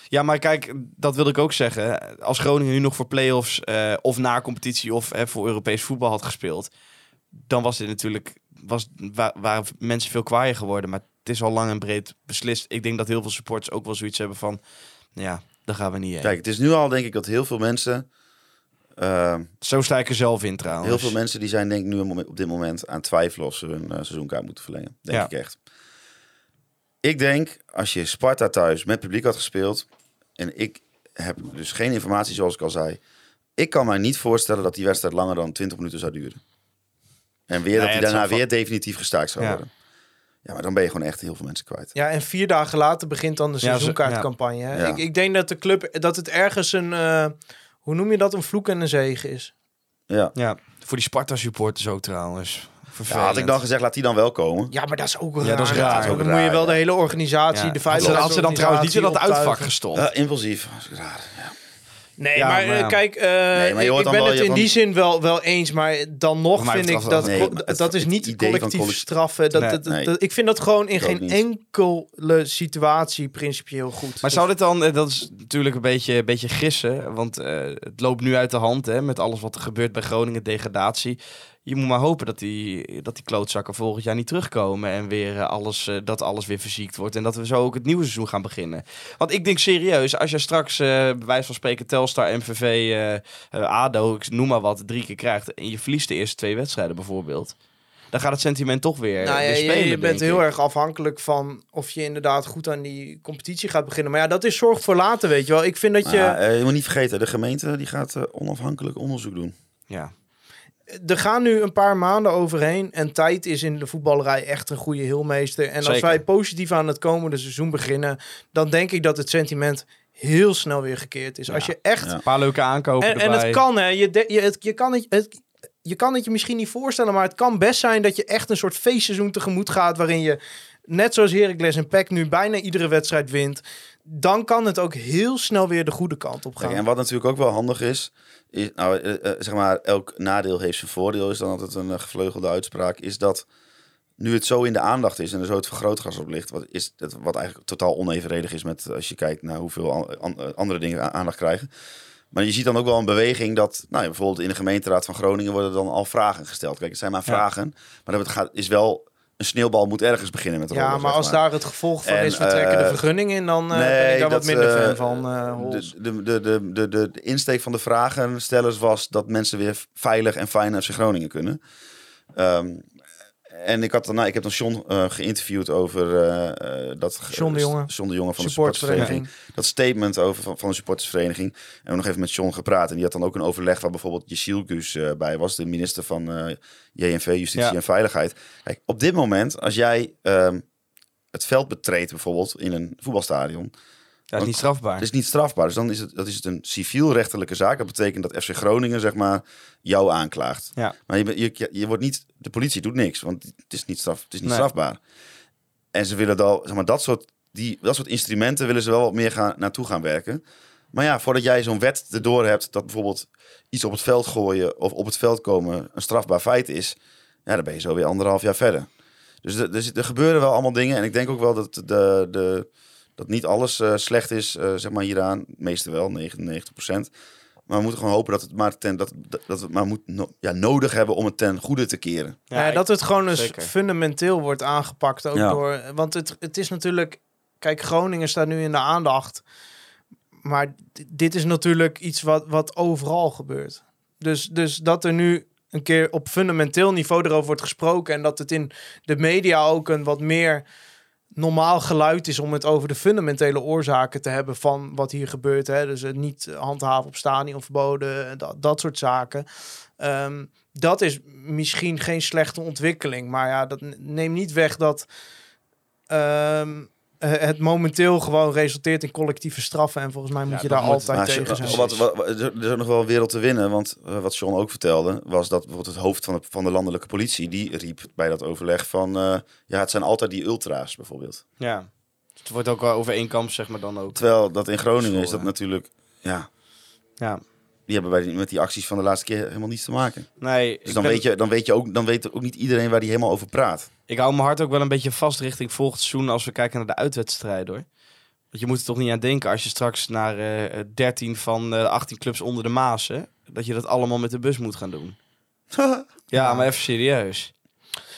Ja, maar kijk, dat wilde ik ook zeggen. Als Groningen nu nog voor play-offs eh, of na competitie of voor Europees voetbal had gespeeld, dan was dit natuurlijk was, wa- waren mensen veel kwaaier geworden. Maar het is al lang en breed beslist. Ik denk dat heel veel supporters ook wel zoiets hebben van, ja, daar gaan we niet heen. Kijk, het is nu al denk ik dat heel veel mensen... Zo sta ik er zelf in trouwens. heel veel mensen die zijn denk ik nu op dit moment aan twijfelen of ze hun seizoenkaart moeten verlengen. Denk Ja. ik echt. Ik denk, als je Sparta thuis met publiek had gespeeld... en ik heb dus geen informatie zoals ik al zei... ik kan mij niet voorstellen dat die wedstrijd langer dan 20 minuten zou duren. En weer dat die daarna weer definitief gestaakt zou Ja. worden. Ja, maar dan ben je gewoon echt heel veel mensen kwijt. Ja, en vier dagen later begint dan de zo- seizoenkaartcampagne. Ja. Ik, ik denk dat de club, dat het ergens een, eh, hoe noem je dat, een vloek en een zegen is. Ja. Ja, voor die Sparta-supporters ook trouwens. Ja, had ik dan gezegd, laat die dan wel komen. Ja, maar dat is ook raar. Ja, dat is raar. Dan Dat is ook moet je wel de hele organisatie, Ja. de ze, had ze dan trouwens niet in dat uitvak gestopt. Ja, impulsief. Dat is raar. Ja. Nee, Ja, maar, maar eh, ja. kijk, eh, maar je ik, ben wel het in van- die zin wel, wel eens, maar dan nog vind ik dat Nee, het- dat is niet collectief collect- straffen. Dat, Nee. dat- dat- Nee. dat- ik vind dat gewoon in geen niet. enkele situatie principieel goed. Maar Dus- zou dit dan, eh, dat is natuurlijk een beetje, een beetje gissen, want eh, het loopt nu uit de hand hè, met alles wat er gebeurt bij Groningen, degradatie. Je moet maar hopen dat die, dat die klootzakken volgend jaar niet terugkomen. En weer eh, alles, eh, dat alles weer verziekt wordt. En dat we zo ook het nieuwe seizoen gaan beginnen. Want ik denk serieus, als je straks eh bij wijze van spreken Telstar, MVV, ADO, ik noem maar wat, drie keer krijgt. En je verliest de eerste twee wedstrijden bijvoorbeeld. Dan gaat het sentiment toch weer, Nou ja, weer je- spelen, je, bent heel ik. erg afhankelijk van of je inderdaad goed aan die competitie gaat beginnen. Maar ja, dat is zorg voor later, weet je wel. Ik vind dat je... Maar ja, eh, je moet niet vergeten, de gemeente die gaat onafhankelijk onderzoek doen. Ja. Er gaan nu een paar maanden overheen. En tijd is in de voetballerij echt een goede heelmeester. En als wij positief aan het komende seizoen beginnen, dan denk ik dat het sentiment heel snel weer gekeerd is. Als je echt. Ja. Een paar leuke aankopen En, en het kan, hè? Je, de- je, het, je, kan het, het, je kan het je misschien niet voorstellen, maar het kan best zijn dat je echt een soort feestseizoen tegemoet gaat. waarin je, net zoals Heracles en PEC, nu bijna iedere wedstrijd wint. Dan kan het ook heel snel weer de goede kant op gaan. Kijk, en wat natuurlijk ook wel handig is, is nou, eh, eh, zeg maar, elk nadeel heeft zijn voordeel, is dan altijd een eh, gevleugelde uitspraak, is dat nu het zo in de aandacht is en er zo het vergrootglas op ligt, wat, is dat, wat eigenlijk totaal onevenredig is met als je kijkt naar hoeveel an- an- eh, andere dingen aandacht krijgen. Maar je ziet dan ook wel een beweging dat, nou ja, bijvoorbeeld in de gemeenteraad van Groningen worden dan al vragen gesteld. Kijk, het zijn maar Ja. vragen, maar dat gaat, is wel, een sneeuwbal moet ergens beginnen met Ja, rollen, maar zeg als daar het gevolg van En, is, we trekken de eh, vergunning in, dan eh, ben Nee, ik daar wat minder fan van. eh Hols. de, de, de, de, de, de insteek van de vragenstellers was dat mensen weer veilig en fijn naar FC Groningen kunnen. Ehm, en ik, had nou, ik heb dan John eh, geïnterviewd over eh, eh, dat... John de Jonge. John de Jonge van de Supportersvereniging. Dat statement over van, van de supportersvereniging. En we hebben nog even met John gepraat. En die had dan ook een overleg waar bijvoorbeeld Jessiel Guus bij was. De minister van JNV, Justitie Ja. en Veiligheid. Kijk, op dit moment, als jij ehm, het veld betreedt bijvoorbeeld in een voetbalstadion... Dat is niet strafbaar. Het is niet strafbaar. Dus dan is het, dat is het een civielrechtelijke zaak. Dat betekent dat FC Groningen, zeg maar, jou aanklaagt. Ja. Maar je, je, je, wordt niet, de politie doet niks, want het is niet, straf, het is niet Nee. strafbaar. En ze willen dan, zeg maar, dat soort, die, dat soort instrumenten willen ze wel wat meer gaan, naartoe gaan werken. Maar ja, voordat jij zo'n wet erdoor hebt dat bijvoorbeeld iets op het veld gooien of op het veld komen een strafbaar feit is, ja, dan ben je zo weer anderhalf jaar verder. Dus er, er gebeuren wel allemaal dingen. En ik denk ook wel dat, de, de, dat niet alles eh, slecht is, eh, zeg maar hieraan. Meeste wel, 99% Maar we moeten gewoon hopen dat het maar, ten, dat, dat we het maar moet, no- ja, nodig hebben om het ten goede te keren. Ja, dat het gewoon eens zeker. fundamenteel wordt aangepakt. Ook Ja. door, want het, het is natuurlijk... Kijk, Groningen staat nu in de aandacht. Maar dit is natuurlijk iets wat, wat overal gebeurt. Dus, dus dat er nu een keer op fundamenteel niveau erover wordt gesproken... en dat het in de media ook een wat meer normaal geluid is... om het over de fundamentele oorzaken te hebben van wat hier gebeurt. Hè? Dus het niet handhaven op stadionverboden, dat, dat soort zaken. Ehm, dat is misschien geen slechte ontwikkeling. Maar ja, dat neemt niet weg dat ehm, eh, het momenteel gewoon resulteert in collectieve straffen. En volgens mij moet Ja, je daar moet- altijd Maar tegen zijn. wat, wat, wat- er is ook nog wel een wereld te winnen. Want eh, wat John ook vertelde, was dat bijvoorbeeld het hoofd van de, van de landelijke politie, die riep bij dat overleg van, eh, ja, het zijn altijd die ultra's bijvoorbeeld. Ja. Het wordt ook wel overeenkomst, zeg maar dan ook. Terwijl dat in Groningen is dat natuurlijk, ja, Ja. Die hebben bij die, met die acties van de laatste keer helemaal niets te maken. Nee, Dus dan, ben- weet je, dan, weet je ook, dan weet ook niet iedereen waar die helemaal over praat. Ik hou mijn hart ook wel een beetje vast richting volgend seizoen als we kijken naar de uitwedstrijden hoor. Want je moet er toch niet aan denken als je straks naar eh 13 van de 18 clubs onder de Maas, hè, dat je dat allemaal met de bus moet gaan doen. [LAUGHS] Ja, maar even serieus.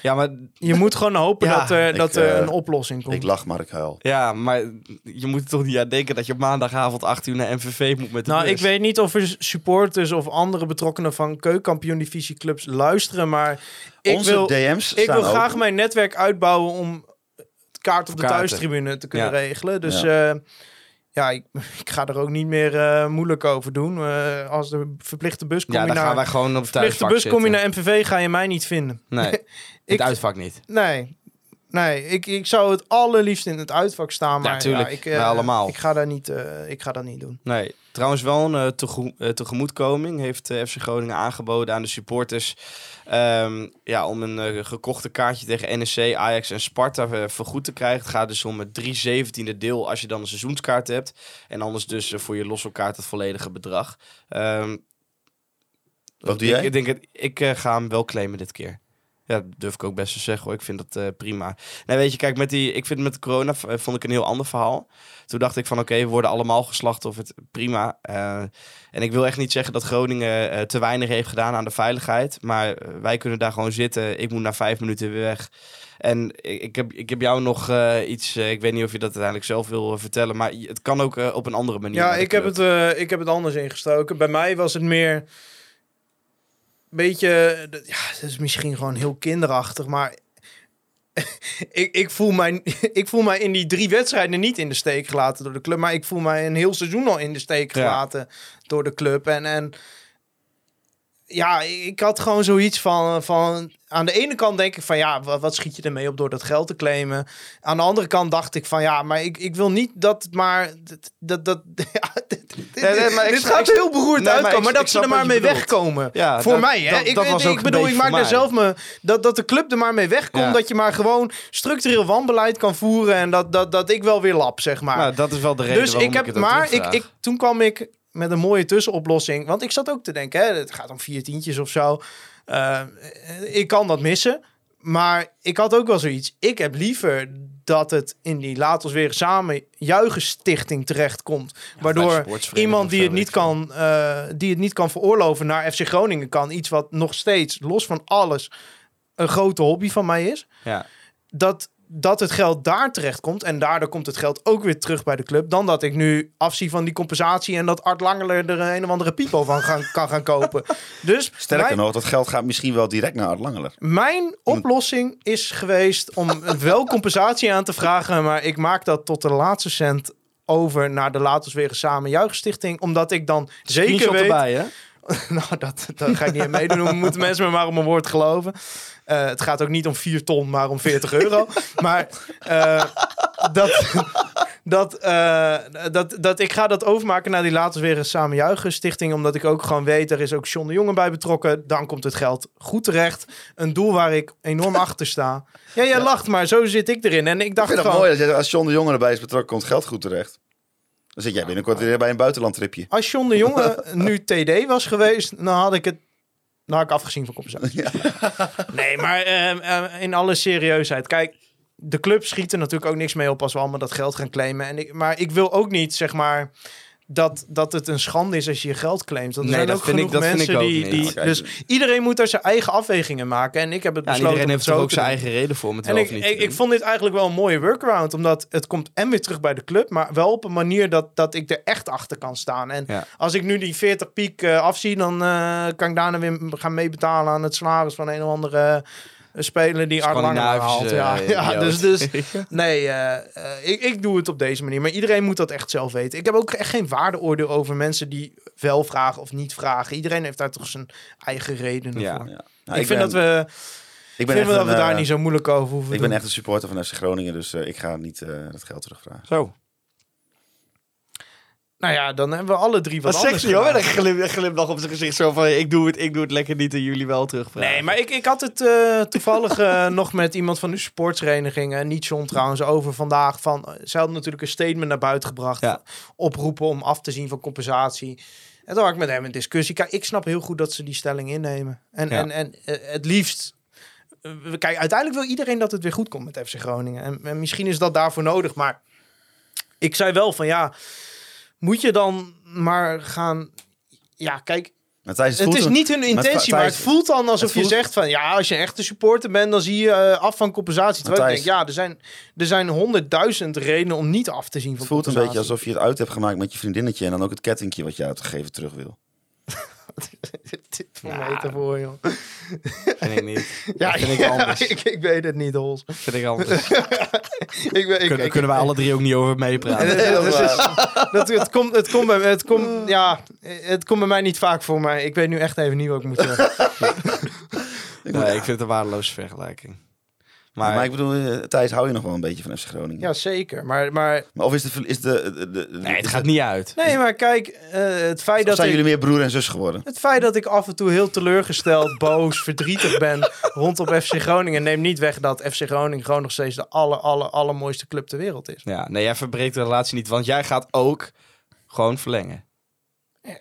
Ja, maar, Je moet gewoon hopen Ja, dat er, ik, dat er eh, een oplossing komt. Ik lach, maar ik huil. ja, maar je moet toch niet aan denken dat je op maandagavond 8 uur naar MVV moet met de nou, bus. ik weet niet of er supporters of andere betrokkenen van keukenkampioen divisieclubs luisteren, maar ik Onze wil, DM's ik wil graag open. mijn netwerk uitbouwen om kaart op de Kaarten. thuistribune te kunnen Ja. regelen. Dus ja, ja ik, [LAUGHS] ik ga er ook niet meer eh, moeilijk over doen. Eh, als de verplichte bus kom ja, je dan naar, gaan wij gewoon op het verplichte bus kom je naar MVV, ga je mij niet vinden. [LAUGHS] Nee, het Ik- uitvak niet. Nee. Nee, ik, ik zou het allerliefst in het uitvak staan, maar tuurlijk. ik, Wij allemaal. ik ga daar niet, eh, ik ga dat niet doen. Nee, trouwens wel een eh, eh, tegemoetkoming heeft eh, FC Groningen aangeboden aan de supporters. Ehm, ja, om een gekochte kaartje tegen NEC, Ajax en Sparta vergoed te krijgen. Het gaat dus om het 3 zeventiende deel als je dan een seizoenskaart hebt. En anders dus voor je losse kaart het volledige bedrag. Ehm, Wat doe ik, jij? Ik, denk ik ga hem wel claimen dit keer. Ja, dat durf ik ook best te zeggen hoor. Ik vind dat eh, prima. Nee, weet je, kijk, met die, ik vind met de corona v- vond ik een heel ander verhaal. Toen dacht ik van oké, we worden allemaal geslachtofferd. Prima. Eh, en ik wil echt niet zeggen dat Groningen eh, te weinig heeft gedaan aan de veiligheid. Maar eh, wij kunnen daar gewoon zitten. Ik moet na vijf minuten weer weg. En ik, ik, heb, ik heb jou nog eh, iets, eh, ik weet niet of je dat uiteindelijk zelf wil eh, vertellen. Maar het kan ook eh, op een andere manier. Ja, ik heb, het, eh, ik heb het anders ingestoken. Bij mij was het meer... Beetje... dat- Ja, het is misschien gewoon heel kinderachtig, maar... [LAUGHS] ik, ik, voel mij, [LAUGHS] ik voel mij in die drie wedstrijden niet in de steek gelaten door de club. Maar ik voel mij een heel seizoen al in de steek Ja. gelaten door de club. En, en ja, ik had gewoon zoiets van, van... Aan de ene kant denk ik van ja, wat, wat schiet je ermee op door dat geld te claimen? Aan de andere kant dacht ik van ja, maar ik, ik wil niet dat het maar... Dat, dat, [LAUGHS] ja, dit, dit- Nee, nee, maar ik dit snap- gaat ik- heel beroerd Nee, uitkomen, maar dat ze er maar mee bedoelt. wegkomen. Ja, voor dat- mij, hè? dat- ik, dat bedoel, ik maak daar zelf me... Dat, dat de club er maar mee wegkomt, Ja. dat je maar gewoon structureel wanbeleid kan voeren en dat, dat, dat ik wel weer lap, zeg maar. Nou, dat is wel de reden Dus ik heb, maar ik, ik, toen kwam ik met een mooie tussenoplossing. Want ik zat ook te denken, hè, het gaat om vier tientjes of zo. Eh, ik kan dat missen. Maar ik had ook wel zoiets. Ik heb liever dat het in die Laat ons weer samen juichen stichting terechtkomt. waardoor iemand die het, niet kan, eh, die het niet kan veroorloven naar FC Groningen kan. Iets wat nog steeds, los van alles, een grote hobby van mij is Ja. dat, dat het geld daar terecht komt. En daardoor komt het geld ook weer terug bij de club. Dan dat ik nu afzie van die compensatie. En dat Art Langeler er een of andere pipo van gaan, [LAUGHS] kan gaan kopen. Dus Sterker mijn, nog, dat geld gaat misschien wel direct naar Art Langeler. mijn oplossing is geweest om wel [LAUGHS] compensatie aan te vragen. Maar ik maak dat tot de laatste cent over naar de Laten we weer samen juichstichting. Omdat ik dan zeker weet... erbij, hè? [LAUGHS] nou, dat, dat ga ik niet aan meedoen. Moeten mensen me maar op mijn woord geloven. Eh, het gaat ook niet om 4 ton, maar om 40 euro. [LAUGHS] maar eh, dat, dat, eh, dat, dat ik ga dat overmaken naar die later weer een Samen Juichen stichting. Omdat ik ook gewoon weet, er is ook John de Jonge bij betrokken. Dan komt het geld goed terecht. Een doel waar ik enorm [LAUGHS] achter sta. Ja, jij lacht, maar zo zit ik erin. En ik Ik dacht vind het gewoon... mooi als John de Jong erbij is betrokken, komt geld goed terecht. Dan zit jij binnenkort weer bij een buitenlandtripje. Als John de Jonge [LAUGHS] nu TD was geweest, dan had ik het. Nou, had ik afgezien van compensatie. [LAUGHS] Nee, maar ehm, ehm, in alle serieusheid. Kijk, de club schiet er natuurlijk ook niks mee op als we allemaal dat geld gaan claimen. En ik, maar ik wil ook niet, zeg maar. Dat, dat het een schande is als je je geld claimt. Er Nee, zijn dat ook vind ik- genoeg dat mensen ik ook die. Oké. Dus iedereen moet daar zijn eigen afwegingen maken. En ik heb het Ja, besloten. iedereen heeft er ook zijn eigen reden voor om het En wel ik, of niet ik, ik vond dit eigenlijk wel een mooie workaround. Omdat het komt en weer terug bij de club. Maar wel op een manier dat, dat ik er echt achter kan staan. En Ja. als ik nu die 40 piek eh, afzie, dan eh, kan ik daarna weer gaan meebetalen aan het salaris van een of andere eh, speler die Art Langer haalt. Ja, eh, ja, dus, dus [LAUGHS] nee, eh, eh, ik, ik doe het op deze manier. Maar iedereen moet dat echt zelf weten. Ik heb ook echt geen waardeoordeel over mensen die wel vragen of niet vragen. Iedereen heeft daar toch zijn eigen redenen Ja. voor. Ja. Nou, ik, vind dat we, ik ben vind dat een, we daar niet zo moeilijk over hoeven Ik doen. ben echt een supporter van FC Groningen, dus ik ga niet dat geld terugvragen. Zo. Nou ja, dan hebben we alle drie wat anders zegt hij hoor? Met een glim, glimlach op zijn gezicht. Zo van, ik doe het, ik doe het lekker niet en jullie wel terugvragen. Nee, maar ik, ik had het eh, toevallig eh, [LAUGHS] nog met iemand van de sportsvereniging, niet John trouwens, over vandaag. Van, eh, ze hadden natuurlijk een statement naar buiten gebracht. Ja. Oproepen om af te zien van compensatie. En toen had ik met hem een discussie. Kijk, ik snap heel goed dat ze die stelling innemen. En, Ja. en, en het liefst... kijk, uiteindelijk wil iedereen dat het weer goed komt met FC Groningen. En, en misschien is dat daarvoor nodig, maar... Ik zei wel van ja, moet je dan maar gaan... Ja, kijk, het is een- niet hun intentie, maar het voelt dan alsof voelt- je zegt van... Ja, als je een echte supporter bent, dan zie je eh, af van compensatie. Terwijl ik denk, ja, er zijn, er zijn honderdduizend redenen om niet af te zien van Het voelt een beetje alsof je het uit hebt gemaakt met je vriendinnetje en dan ook het kettingje wat je uitgegeven terug wil. Dit voor mij te voor, joh. Vind ik niet. [LAUGHS] Ja, vind ik [LAUGHS] anders. ik, ik weet het niet, Hols. Vind ik anders. [LAUGHS] Ik, weet- ik, Kunnen, ik- kunnen wij alle drie ook niet over En meepraten. het, het is- dat, het, komt, het, komt bij, het, komt, ja, het komt bij mij niet vaak voor, maar ik weet nu echt even niet wat ik moet zeggen. Nee, ik vind het een waardeloze vergelijking. Maar, Maar, ik bedoel, eh, Thijs, hou je nog wel een beetje van FC Groningen? Ja, zeker. Maar, maar Maar of is de... Is de, de, de- nee, het is gaat niet uit. nee, maar kijk, eh, het feit Of dat zijn ik... jullie meer broer en zus geworden? Het feit dat ik af en toe heel teleurgesteld, [LAUGHS] boos, verdrietig ben rondom FC Groningen neemt niet weg dat FC Groningen gewoon nog steeds de aller, aller, allermooiste club ter wereld is. Ja, nee, jij verbreekt de relatie niet, want jij gaat ook gewoon verlengen.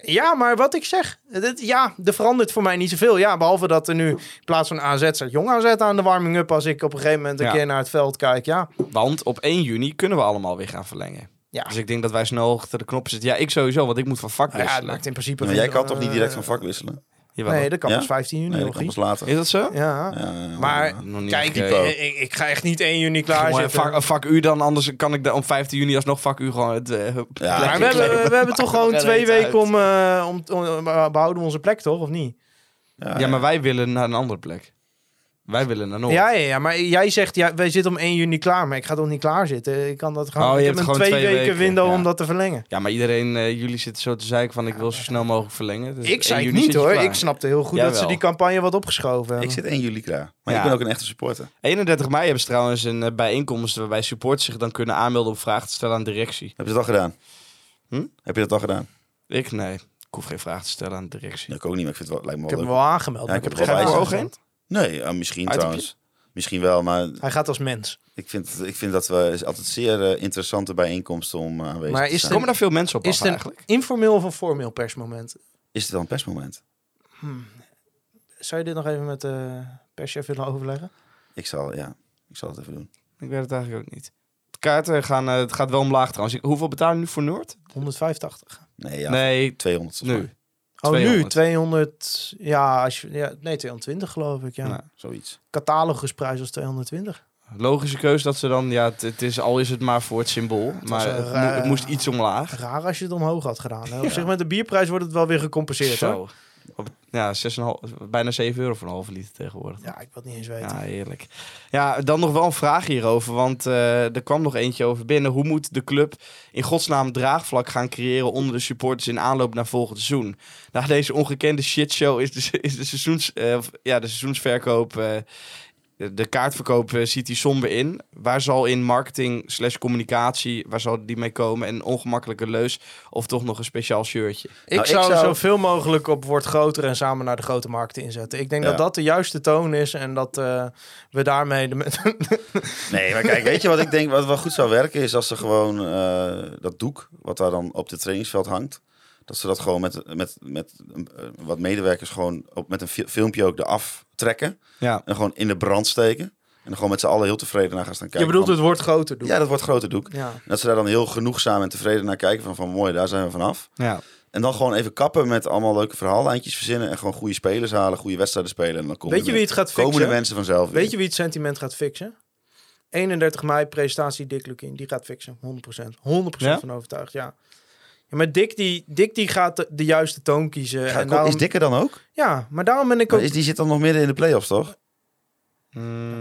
Ja, maar wat ik zeg, ja, er verandert voor mij niet zoveel. Ja, behalve dat er nu in plaats van AZ staat jong AZ aan de warming-up als ik op een gegeven moment een Ja. keer naar het veld kijk. Ja, Want op 1 juni kunnen we allemaal weer gaan verlengen. ja. Dus ik denk dat wij snel achter de knoppen zitten. Ja, ik sowieso, want ik moet van vak Nou ja, het wisselen. maakt in principe Maar jij kan toch niet direct van eh, vak wisselen? Jawel. Nee, dat kan Ja? pas 15 juni. Nee, dat kan Jochie. pas later. Is dat zo? Ja, Ja, ja, maar Nog niet kijk, ik, ik, ik ga echt niet 1 juni klaar Gewoon zitten. vak, een vak U dan, anders kan ik de, op 15 juni alsnog vak U gewoon het... eh, Ja, maar we hebben, we hebben toch gewoon [LAUGHS] twee weken om, eh, om, om, behouden we onze plek, toch? Of niet? Ja, maar wij willen naar een andere plek. Wij willen naar Noord. Ja, ja, ja, maar jij zegt, ja, wij zitten om 1 juni klaar, maar ik ga toch niet klaar zitten? Ik kan dat gewoon, Oh, je ik hebt heb een gewoon twee, twee weken, weken, window ja. om dat te verlengen. Ja, maar iedereen, eh, jullie zitten zo te zeiken van ik wil zo snel mogelijk verlengen. Dus Ik 1 zei niet hoor, ik snapte heel goed Jij dat ze die campagne wat opgeschoven hebben. Ik zit 1 juli klaar. Maar Ja. ik ben ook een echte supporter. 31 mei hebben ze trouwens een eh, bijeenkomst waarbij supporters zich dan kunnen aanmelden om vragen te stellen aan de directie. Heb je dat al gedaan? Hm? Heb je dat al gedaan? Ik? Nee. Ik hoef geen vragen te stellen aan de directie. Ja, ik ook niet, maar ik vind het wel, lijkt me Ik wel heb leuk. hem wel aangemeld. Ja, ik heb er geen wel bij. Nee, ja, misschien Uit trouwens. Misschien wel, maar Hij gaat als mens. ik vind, ik vind dat we is altijd zeer eh, interessante bijeenkomsten om eh, aanwezig Maar te zijn. Komen daar veel mensen op Is af het een eigenlijk? informeel of een formeel persmoment? Is het dan een persmoment? Zou je dit nog even met de perschef willen overleggen? Ik zal, ja, ik zal het even doen. Ik weet het eigenlijk ook niet. De kaarten gaan, eh, het gaat wel omlaag trouwens. Hoeveel betalen we nu voor Noord? 185. Nee, ja, nee, 200 volgens nu. Oh, nu 200. 200. Ja, als je, ja, nee, 220 geloof ik. Ja. Nou, Zoiets. Catalogusprijs was 220. logische keuze dat ze dan, ja, het, het is, al is het maar voor het symbool. maar het, mo- raar- het moest iets omlaag. Raar als je het omhoog had gedaan. hè. Op zich met de bierprijs wordt het wel weer gecompenseerd. Hoor. Op- Ja, 6,5, bijna 7 euro voor een halve liter tegenwoordig. Ja, ik wil het niet eens weten. Ja, heerlijk. Ja, dan nog wel een vraag hierover, want eh, er kwam nog eentje over binnen. Hoe moet de club in godsnaam draagvlak gaan creëren onder de supporters in aanloop naar volgend seizoen? Na deze ongekende shitshow is de, [LAUGHS] is de, seizoens, eh, ja, de seizoensverkoop, eh, de kaartverkoop eh, ziet die somber in. Waar zal in marketing slash communicatie, waar zal die mee komen? En een ongemakkelijke leus of toch nog een speciaal shirtje? Ik, Nou, ik zou, zou- zoveel mogelijk op wordt groter en samen naar de grote markten inzetten. Ik denk Ja. dat dat de juiste toon is en dat eh, we daarmee... De [LAUGHS] Nee, maar kijk, weet je wat ik denk wat wel goed zou werken is als ze gewoon eh, dat doek wat daar dan op het trainingsveld hangt, dat ze dat gewoon met, met, met eh, wat medewerkers gewoon op, met een fi- filmpje ook eraf trekken Ja, en gewoon in de brand steken en dan gewoon met z'n allen heel tevreden naar gaan staan je kijken. bedoelt van- het wordt groter doen. Ja, dat wordt grote doek. Ja. En dat ze daar dan heel genoegzaam en tevreden naar kijken van, van mooi, daar zijn we vanaf. ja. En dan gewoon even kappen met allemaal leuke verhaallijntjes verzinnen en gewoon goede spelers halen, goede wedstrijden spelen. En dan komen Weet je wie het gaat komen de fixen? mensen vanzelf weer. Weet je wie het sentiment gaat fixen? 31 mei, presentatie Dick Lukien. Die gaat fixen. 100%. 100% Ja? van overtuigd, ja. Ja. Maar Dick die, Dick die gaat de, de juiste toon kiezen. En daarom, Is Dikke dan ook? Ja, maar daarom ben ik ook... is, die zit dan nog midden in de play-offs, toch?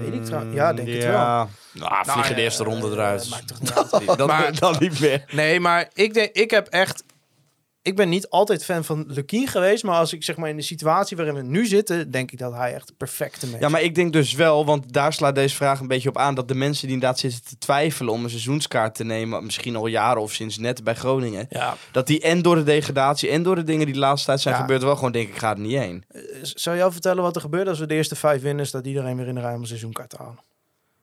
weet ik trouw- ja, denk het ja. Nou, vliegen Nou, de eerste ronde eruit. maakt toch niet uit. [LAUGHS] Dan, Maar- dan niet meer. Nee, maar ik, denk, ik heb echt... Ik ben niet altijd fan van Lukien geweest. Maar als ik zeg maar in de situatie waarin we nu zitten... denk ik dat hij echt de perfecte mens Ja, maar ik denk dus wel, want daar slaat deze vraag een beetje op aan, dat de mensen die inderdaad zitten te twijfelen om een seizoenskaart te nemen, misschien al jaren of sinds net bij Groningen, Ja, dat die en door de degradatie en door de dingen die de laatste tijd zijn Ja. gebeurd, wel gewoon denk ik, ga er niet heen. zou je jou vertellen wat er gebeurt als we de eerste vijf winnen... is dat iedereen weer in de rij om een seizoenkaart te halen?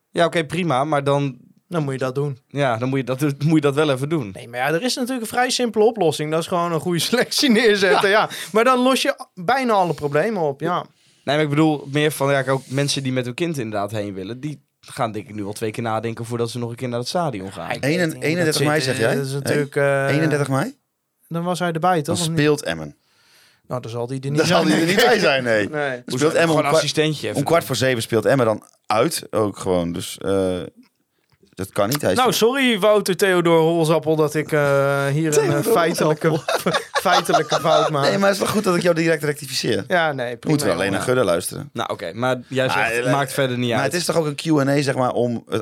Ja, oké, prima, maar dan, Dan moet je dat doen. ja, dan moet, je dat, moet je dat wel even doen. Nee, maar ja, er is natuurlijk een vrij simpele oplossing. Dat is gewoon een goede [LAUGHS] selectie neerzetten. Ja. Maar dan los je bijna alle problemen op. Ja. Nee, maar ik bedoel meer van, ja, ook mensen die met hun kind inderdaad heen willen, die gaan denk ik nu wel twee keer nadenken voordat ze nog een keer naar het stadion gaan. Weet 31 niet, 31 dat mei zeg eh, jij? Dat is natuurlijk... eh, 31 mei? Dan was hij erbij, Dan toch? Niet? speelt Emmen. Nou, dan zal hij er niet Dan zal hij er niet bij zijn, nee. Nee. Dan speelt Emmen Gewoon kwart, assistentje om kwart voor zeven speelt Emmen dan uit ook gewoon. Dus eh, dat kan niet. Hij is Nou, sorry Wouter Theodor Holzappel dat ik eh, hier een eh, feitelijke, [LAUGHS] feitelijke fout maak. Nee, maar het is wel goed dat ik jou direct rectificeer. Ja, nee, prima. Moeten we alleen naar. Gudde luisteren. Nou, oké, maar jij zegt, eh, maakt verder niet Maar uit. het is toch ook een Q&A zeg maar om eh,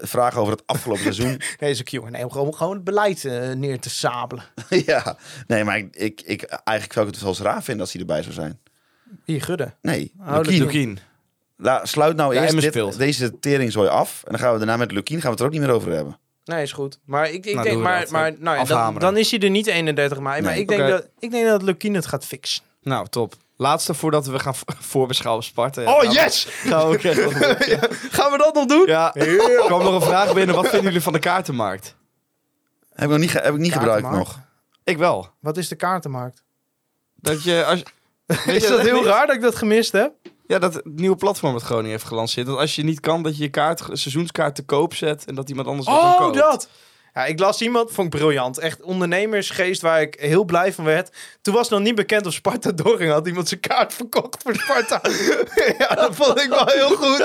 vragen over het afgelopen [LAUGHS] seizoen. Nee, is een Q&A om gewoon, gewoon het beleid neer te sabelen. [LAUGHS] ja, nee, maar ik, ik, ik eigenlijk zou ik het wel eens raar vinden als hij erbij zou zijn. Hier, Gudde. Nee, Oh, Lukien. La, sluit nou Ja, eerst dit- deze teringzooi af. En dan gaan we daarna met Lukien gaan we het er ook niet meer over hebben. Nee, is goed. Maar ik, ik Nou, denk, maar, dat. maar nou ja, dan, dan is hij er niet 31 mei. Maar Nee. ik denk, dat, ik denk dat Lukien het gaat fixen. Nou, top. Laatste voordat we gaan [LAUGHS] voorbeschouwen Sparta. Ja, Oh, yes! Gaan we [LAUGHS] Gaan we dat nog doen? Ja, er kwam nog een vraag binnen. Wat vinden jullie van de kaartenmarkt? Heb ik nog niet, heb ik niet gebruikt nog. Ik wel. Wat is de kaartenmarkt? Dat je, als, [LAUGHS] Is dat heel raar dat ik dat gemist heb? Ja, dat het nieuwe platform dat Groningen heeft gelanceerd. Dat als je niet kan, dat je je kaart, seizoenskaart te koop zet en dat iemand anders dan Oh, koopt. dat! Ja, ik las iemand, vond ik briljant. Echt ondernemersgeest waar ik heel blij van werd. Toen was nog niet bekend of Sparta doorging. Had iemand zijn kaart verkocht voor Sparta. [LAUGHS] ja, dat vond ik wel heel goed.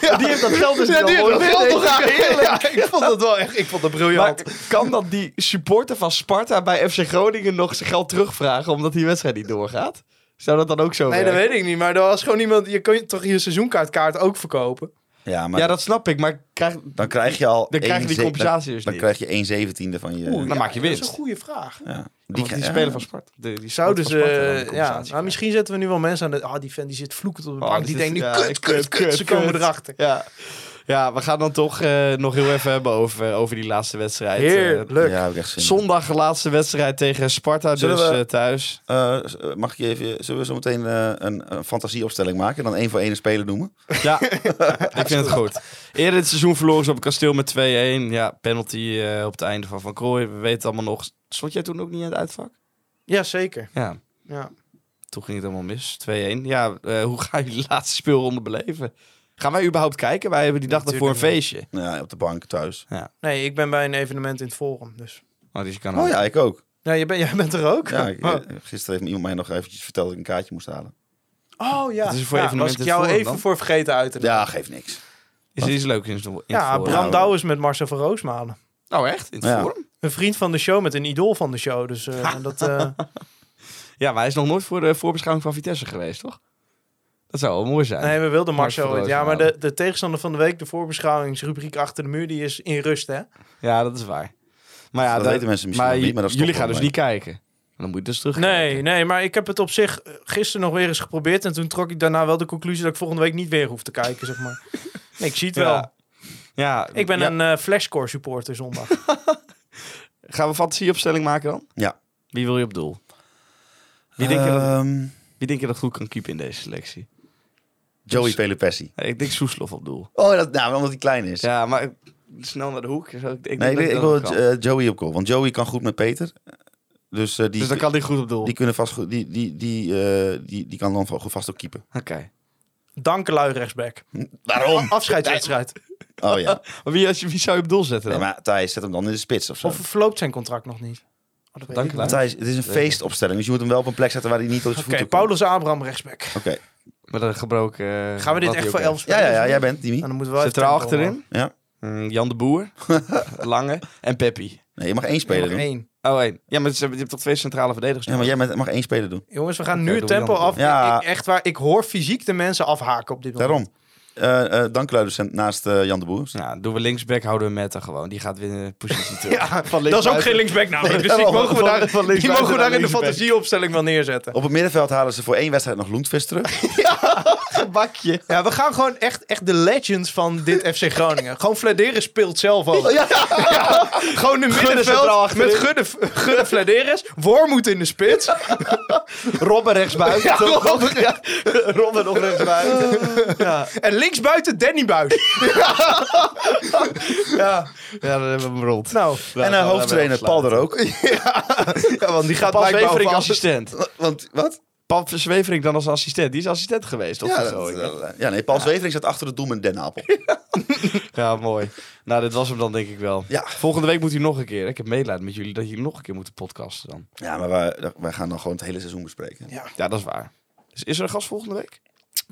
Ja. Die heeft dat geld dus Ja, die heeft dat geld toch aan. Ja, ik vond dat wel echt, ik vond dat briljant. Maar kan dat die supporter van Sparta bij FC Groningen nog zijn geld terugvragen omdat die wedstrijd niet doorgaat? Zou dat dan ook zo Nee, dat weet ik niet. Maar er was gewoon iemand... Je kon toch je seizoenkaartkaart ook verkopen? Ja, maar Ja, dat snap ik, maar krijg, dan krijg je al... dan krijg je die compensatie dus Dan, niet. dan krijg je 1 zeventiende van je... Oeh, dan maak je Dat winst. is een goede vraag. ja. Die, die ja. spelen van Sparta. De, die Zouden ze... Ja, compensatie maar krijgen. misschien zetten we nu wel mensen aan de... Ah, die fan die zit vloekend op de Oh, bank. die denkt nu, ja, kut, kut, kut, kut. kut, Ze komen kut. erachter. Ja. Ja, we gaan dan toch eh, nog heel even hebben over, over die laatste wedstrijd. Heerlijk. Ja, heb ik echt zin in. Zondag de laatste wedstrijd tegen Sparta, Zullen dus we- eh, thuis. Eh, eh, mag ik je even... Zullen we zo meteen eh, een, een fantasieopstelling maken? Dan één voor één een speler noemen? Ja, [LAUGHS] ik vind het goed. Eerder dit seizoen verloren ze op het kasteel met 2-1. Ja, penalty eh, op het einde van Van Krooij. We weten het allemaal nog. Stond jij toen ook niet in het uitvak? Ja, zeker. Ja, Ja. toen ging het allemaal mis. 2-1. Ja, eh, hoe ga je die laatste speelronde beleven? Gaan wij überhaupt kijken? Wij hebben die dag ervoor een Natuurlijk feestje. Ja, op de bank thuis. Nee, ik ben bij een evenement in het Forum. Dus. Oh, dus je kan Oh ook. ja, ik ook. Ja, jij, bent, jij bent er ook? Ja, ik- oh. eh, gisteren heeft iemand mij nog eventjes verteld dat ik een kaartje moest halen. Oh, ja. Wat is voor ja, evenement was ik het jou Forum even dan? voor vergeten uit te Ja, geeft niks. Is er iets leuks in, in het Ja, forum? Bram Ja, Douwes met Marcel van Roosmalen. Oh, echt? In het Ja. forum? Een vriend van de show met een idool van de show. Dus eh, [LAUGHS] dat... eh, Ja, maar hij is nog nooit voor de voorbeschouwing van Vitesse geweest, toch? Dat zou wel mooi zijn. nee, we wilden Marcel. Ja, maar de, de tegenstander van de week, de voorbeschouwingsrubriek achter de muur, die is in rust, hè? Ja, dat is waar. Maar ja, dat dat- weten mensen misschien maar niet, maar dat is jullie gaan dus niet kijken. Dan moet je dus terug. Nee, nee, maar ik heb het op zich eh, gisteren nog weer eens geprobeerd. En toen trok ik daarna wel de conclusie dat ik volgende week niet weer hoef te kijken, zeg maar. [LAUGHS] Nee, ik zie het wel. Ja. Ik ben ja. een eh flashcore supporter zondag. [LAUGHS] Gaan we fantasieopstelling maken dan? Ja. Wie wil je op doel? Wie denk, je dat, Ehm, wie denk je dat goed kan keepen in deze selectie? Joey Pelupessi. Ja, Ik denk Soeslof op doel. Oh, dat, nou, omdat hij klein is. Ja, maar snel naar de hoek. Ik, ik nee, denk ik, wil eh, Joey op goal. Want Joey kan goed met Peter. Dus, eh, die, dus dan kan hij goed op doel. die kunnen vast goed... Die, die, die, eh, die, die kan dan va- vast ook keepen. Oké. Dankelui rechtsback. Waarom? [LAUGHS] Afscheidswedstrijd. Oh ja. [LAUGHS] Maar wie, als je- wie zou je op doel zetten Nee, dan? maar Thijs, zet hem dan in de spits of zo. Of verloopt zijn contract nog niet? Oh, dat weet Dank ik je niet. wel. Thijs, het is een feestopstelling. Dus je moet hem wel op een plek zetten waar hij niet tot zijn Oké, voeten. Paulus Abraham rechtsback. Oké. Met een gebroken... eh, Gaan we dit echt voor elf heeft. Ja, spelers ja, jij bent Timmy. En dan moeten we wel Centraal tempo achterin? Ja. Mm, Jan de Boer. [LAUGHS] Lange. En Peppi. Nee, je mag één houden. speler Nog doen. één. Oh, één. Ja, maar je hebt toch twee centrale verdedigers? Ja, maar jij mag één speler doen. Jongens, we gaan Oké, nu het doe tempo Jan af. Ja. Ik, echt waar, ik hoor fysiek de mensen afhaken op dit moment. Daarom. Eh eh Dank Luiders naast eh, Jan de Boer. Ja, doen we linksback, houden we Meta gewoon. Die gaat weer in de positie terug. [LAUGHS] Ja, Van dat is ook geen linksback namelijk. dus die mogen we Van- daar, die mogen we daar in de fantasieopstelling wel neerzetten. Op het middenveld halen ze voor één wedstrijd nog Loentvis terug. [LAUGHS] bakje. Ja, we gaan gewoon echt, echt de legends van dit FC Groningen. Gewoon Vladeris speelt zelf ook. [LAUGHS] Ja, gewoon in middenveld met Gudde, Gudde Vladeris. Wormoed in de spits. Robben rechtsbuiten. Ja? Robben, ja. Robben nog rechtsbuiten. ja. En linksbuiten Danny Buis. [LAUGHS] ja, ja, dan hebben we hem rond. nou. en uh, hoofdtrainer Paul de Rook. Ja, want die gaat Paul over assistent. Want, wat? Paul Zweverik dan als assistent. Die is assistent geweest, toch? Ja, Ja, dat, eh, ja, nee, Paul Zwevering zat achter het doel met Den Apel. [LAUGHS] ja, mooi. Nou, dit was hem dan denk ik wel. Ja. Volgende week moet hij nog een keer. Ik heb medelijden met jullie dat jullie nog een keer moeten podcasten dan. Ja, maar wij, wij gaan dan gewoon het hele seizoen bespreken. Ja. Ja, dat is waar. Dus is er een gast volgende week?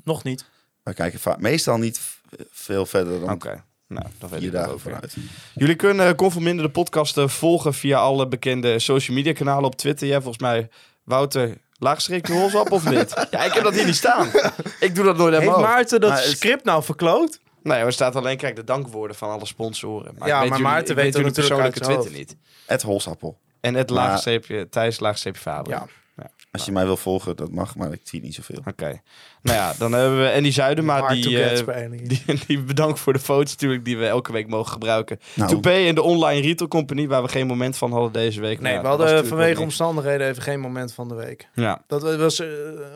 Nog niet. Wij kijken va- meestal niet veel verder dan Oké. Nou, dan weet ik ook weer. vooruit. Jullie kunnen Conforminder de podcast eh, volgen via alle bekende social media kanalen op Twitter. Jij volgens mij Wouter laagstreek op of niet? [LAUGHS] ja, ik heb dat hier niet staan. Ik doe dat nooit Heeft helemaal. Maarten dat Maar het- script nou verkloot? Nee, er staat alleen kijk de dankwoorden van alle sponsoren. Maar Ja, weet maar jullie- Maarten weet jullie natuurlijk persoonlijke uit Twitter niet. Ed Holsappel. En het laagstreepje, Thijs laagstreepje Faber. Ja. Als je mij wil volgen, dat mag, maar ik zie niet zoveel. Oké. Nou ja, dan hebben we Andy Zuidema. Die, eh, spelen. die, [LAUGHS] die bedankt voor de foto's natuurlijk die we elke week mogen gebruiken. Nou, Toupee en de online retail company waar we geen moment van hadden deze week. Nee, Nou, we hadden vanwege omstandigheden even geen moment van de week. Ja, Dat was, eh,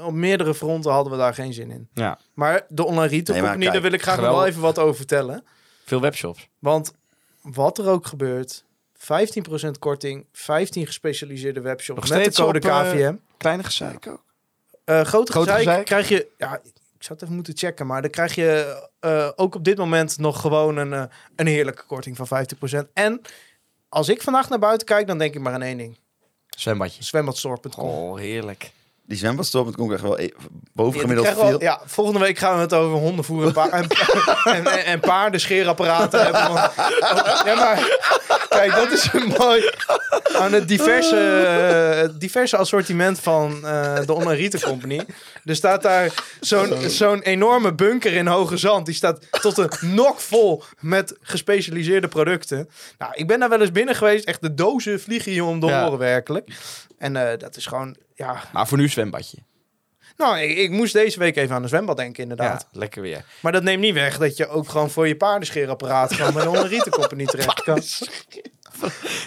op meerdere fronten hadden we daar geen zin in. ja. Maar de online retail Nee, company, kijk, daar wil ik graag nog wel even wat over vertellen. Veel webshops. Want wat er ook gebeurt, 15% korting, 15 gespecialiseerde webshops met de steeds code op, eh, KVM. Kleine gezeik ook. Eh grote grote gezeik gezeik? krijg je... Ja, ik zou het even moeten checken, maar dan krijg je eh, ook op dit moment nog gewoon een, een heerlijke korting van 15%. En als ik vandaag naar buiten kijk, dan denk ik maar aan één ding. Zwembadje. Zwembadstore.com. Oh, heerlijk. Die zwembadstop komt echt wel e- Ja, bovengemiddeld krijgen veel. ja, volgende week gaan we het over hondenvoer en, pa en, [LAUGHS] en, en, en paardenscheerapparaten hebben. Want, ja, maar kijk, dat is een mooi... Aan het diverse, eh, diverse assortiment van eh, de Retail Company. Er staat daar zo'n zo'n enorme bunker in Hoge Zand. Die staat tot een nok vol met gespecialiseerde producten. Nou, ik ben daar wel eens binnen geweest. Echt de dozen vliegen je om de Ja. oren werkelijk. En eh, dat is gewoon... Ja, Maar voor nu zwembadje. nou, ik, ik moest deze week even aan een zwembad denken, inderdaad. Ja, lekker weer. Maar dat neemt niet weg dat je ook gewoon voor je paardenscheerapparaat gewoon bij de onderrietencompagnie terecht kan.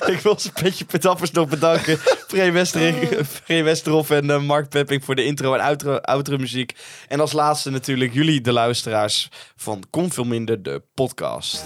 Ik wil ze petje petappers nog bedanken. [LAUGHS] Free, Westering, Free Westerhof en eh, Mark Pepping voor de intro en outro, outro muziek. En als laatste natuurlijk jullie, de luisteraars van Kom Veel Minder, de podcast.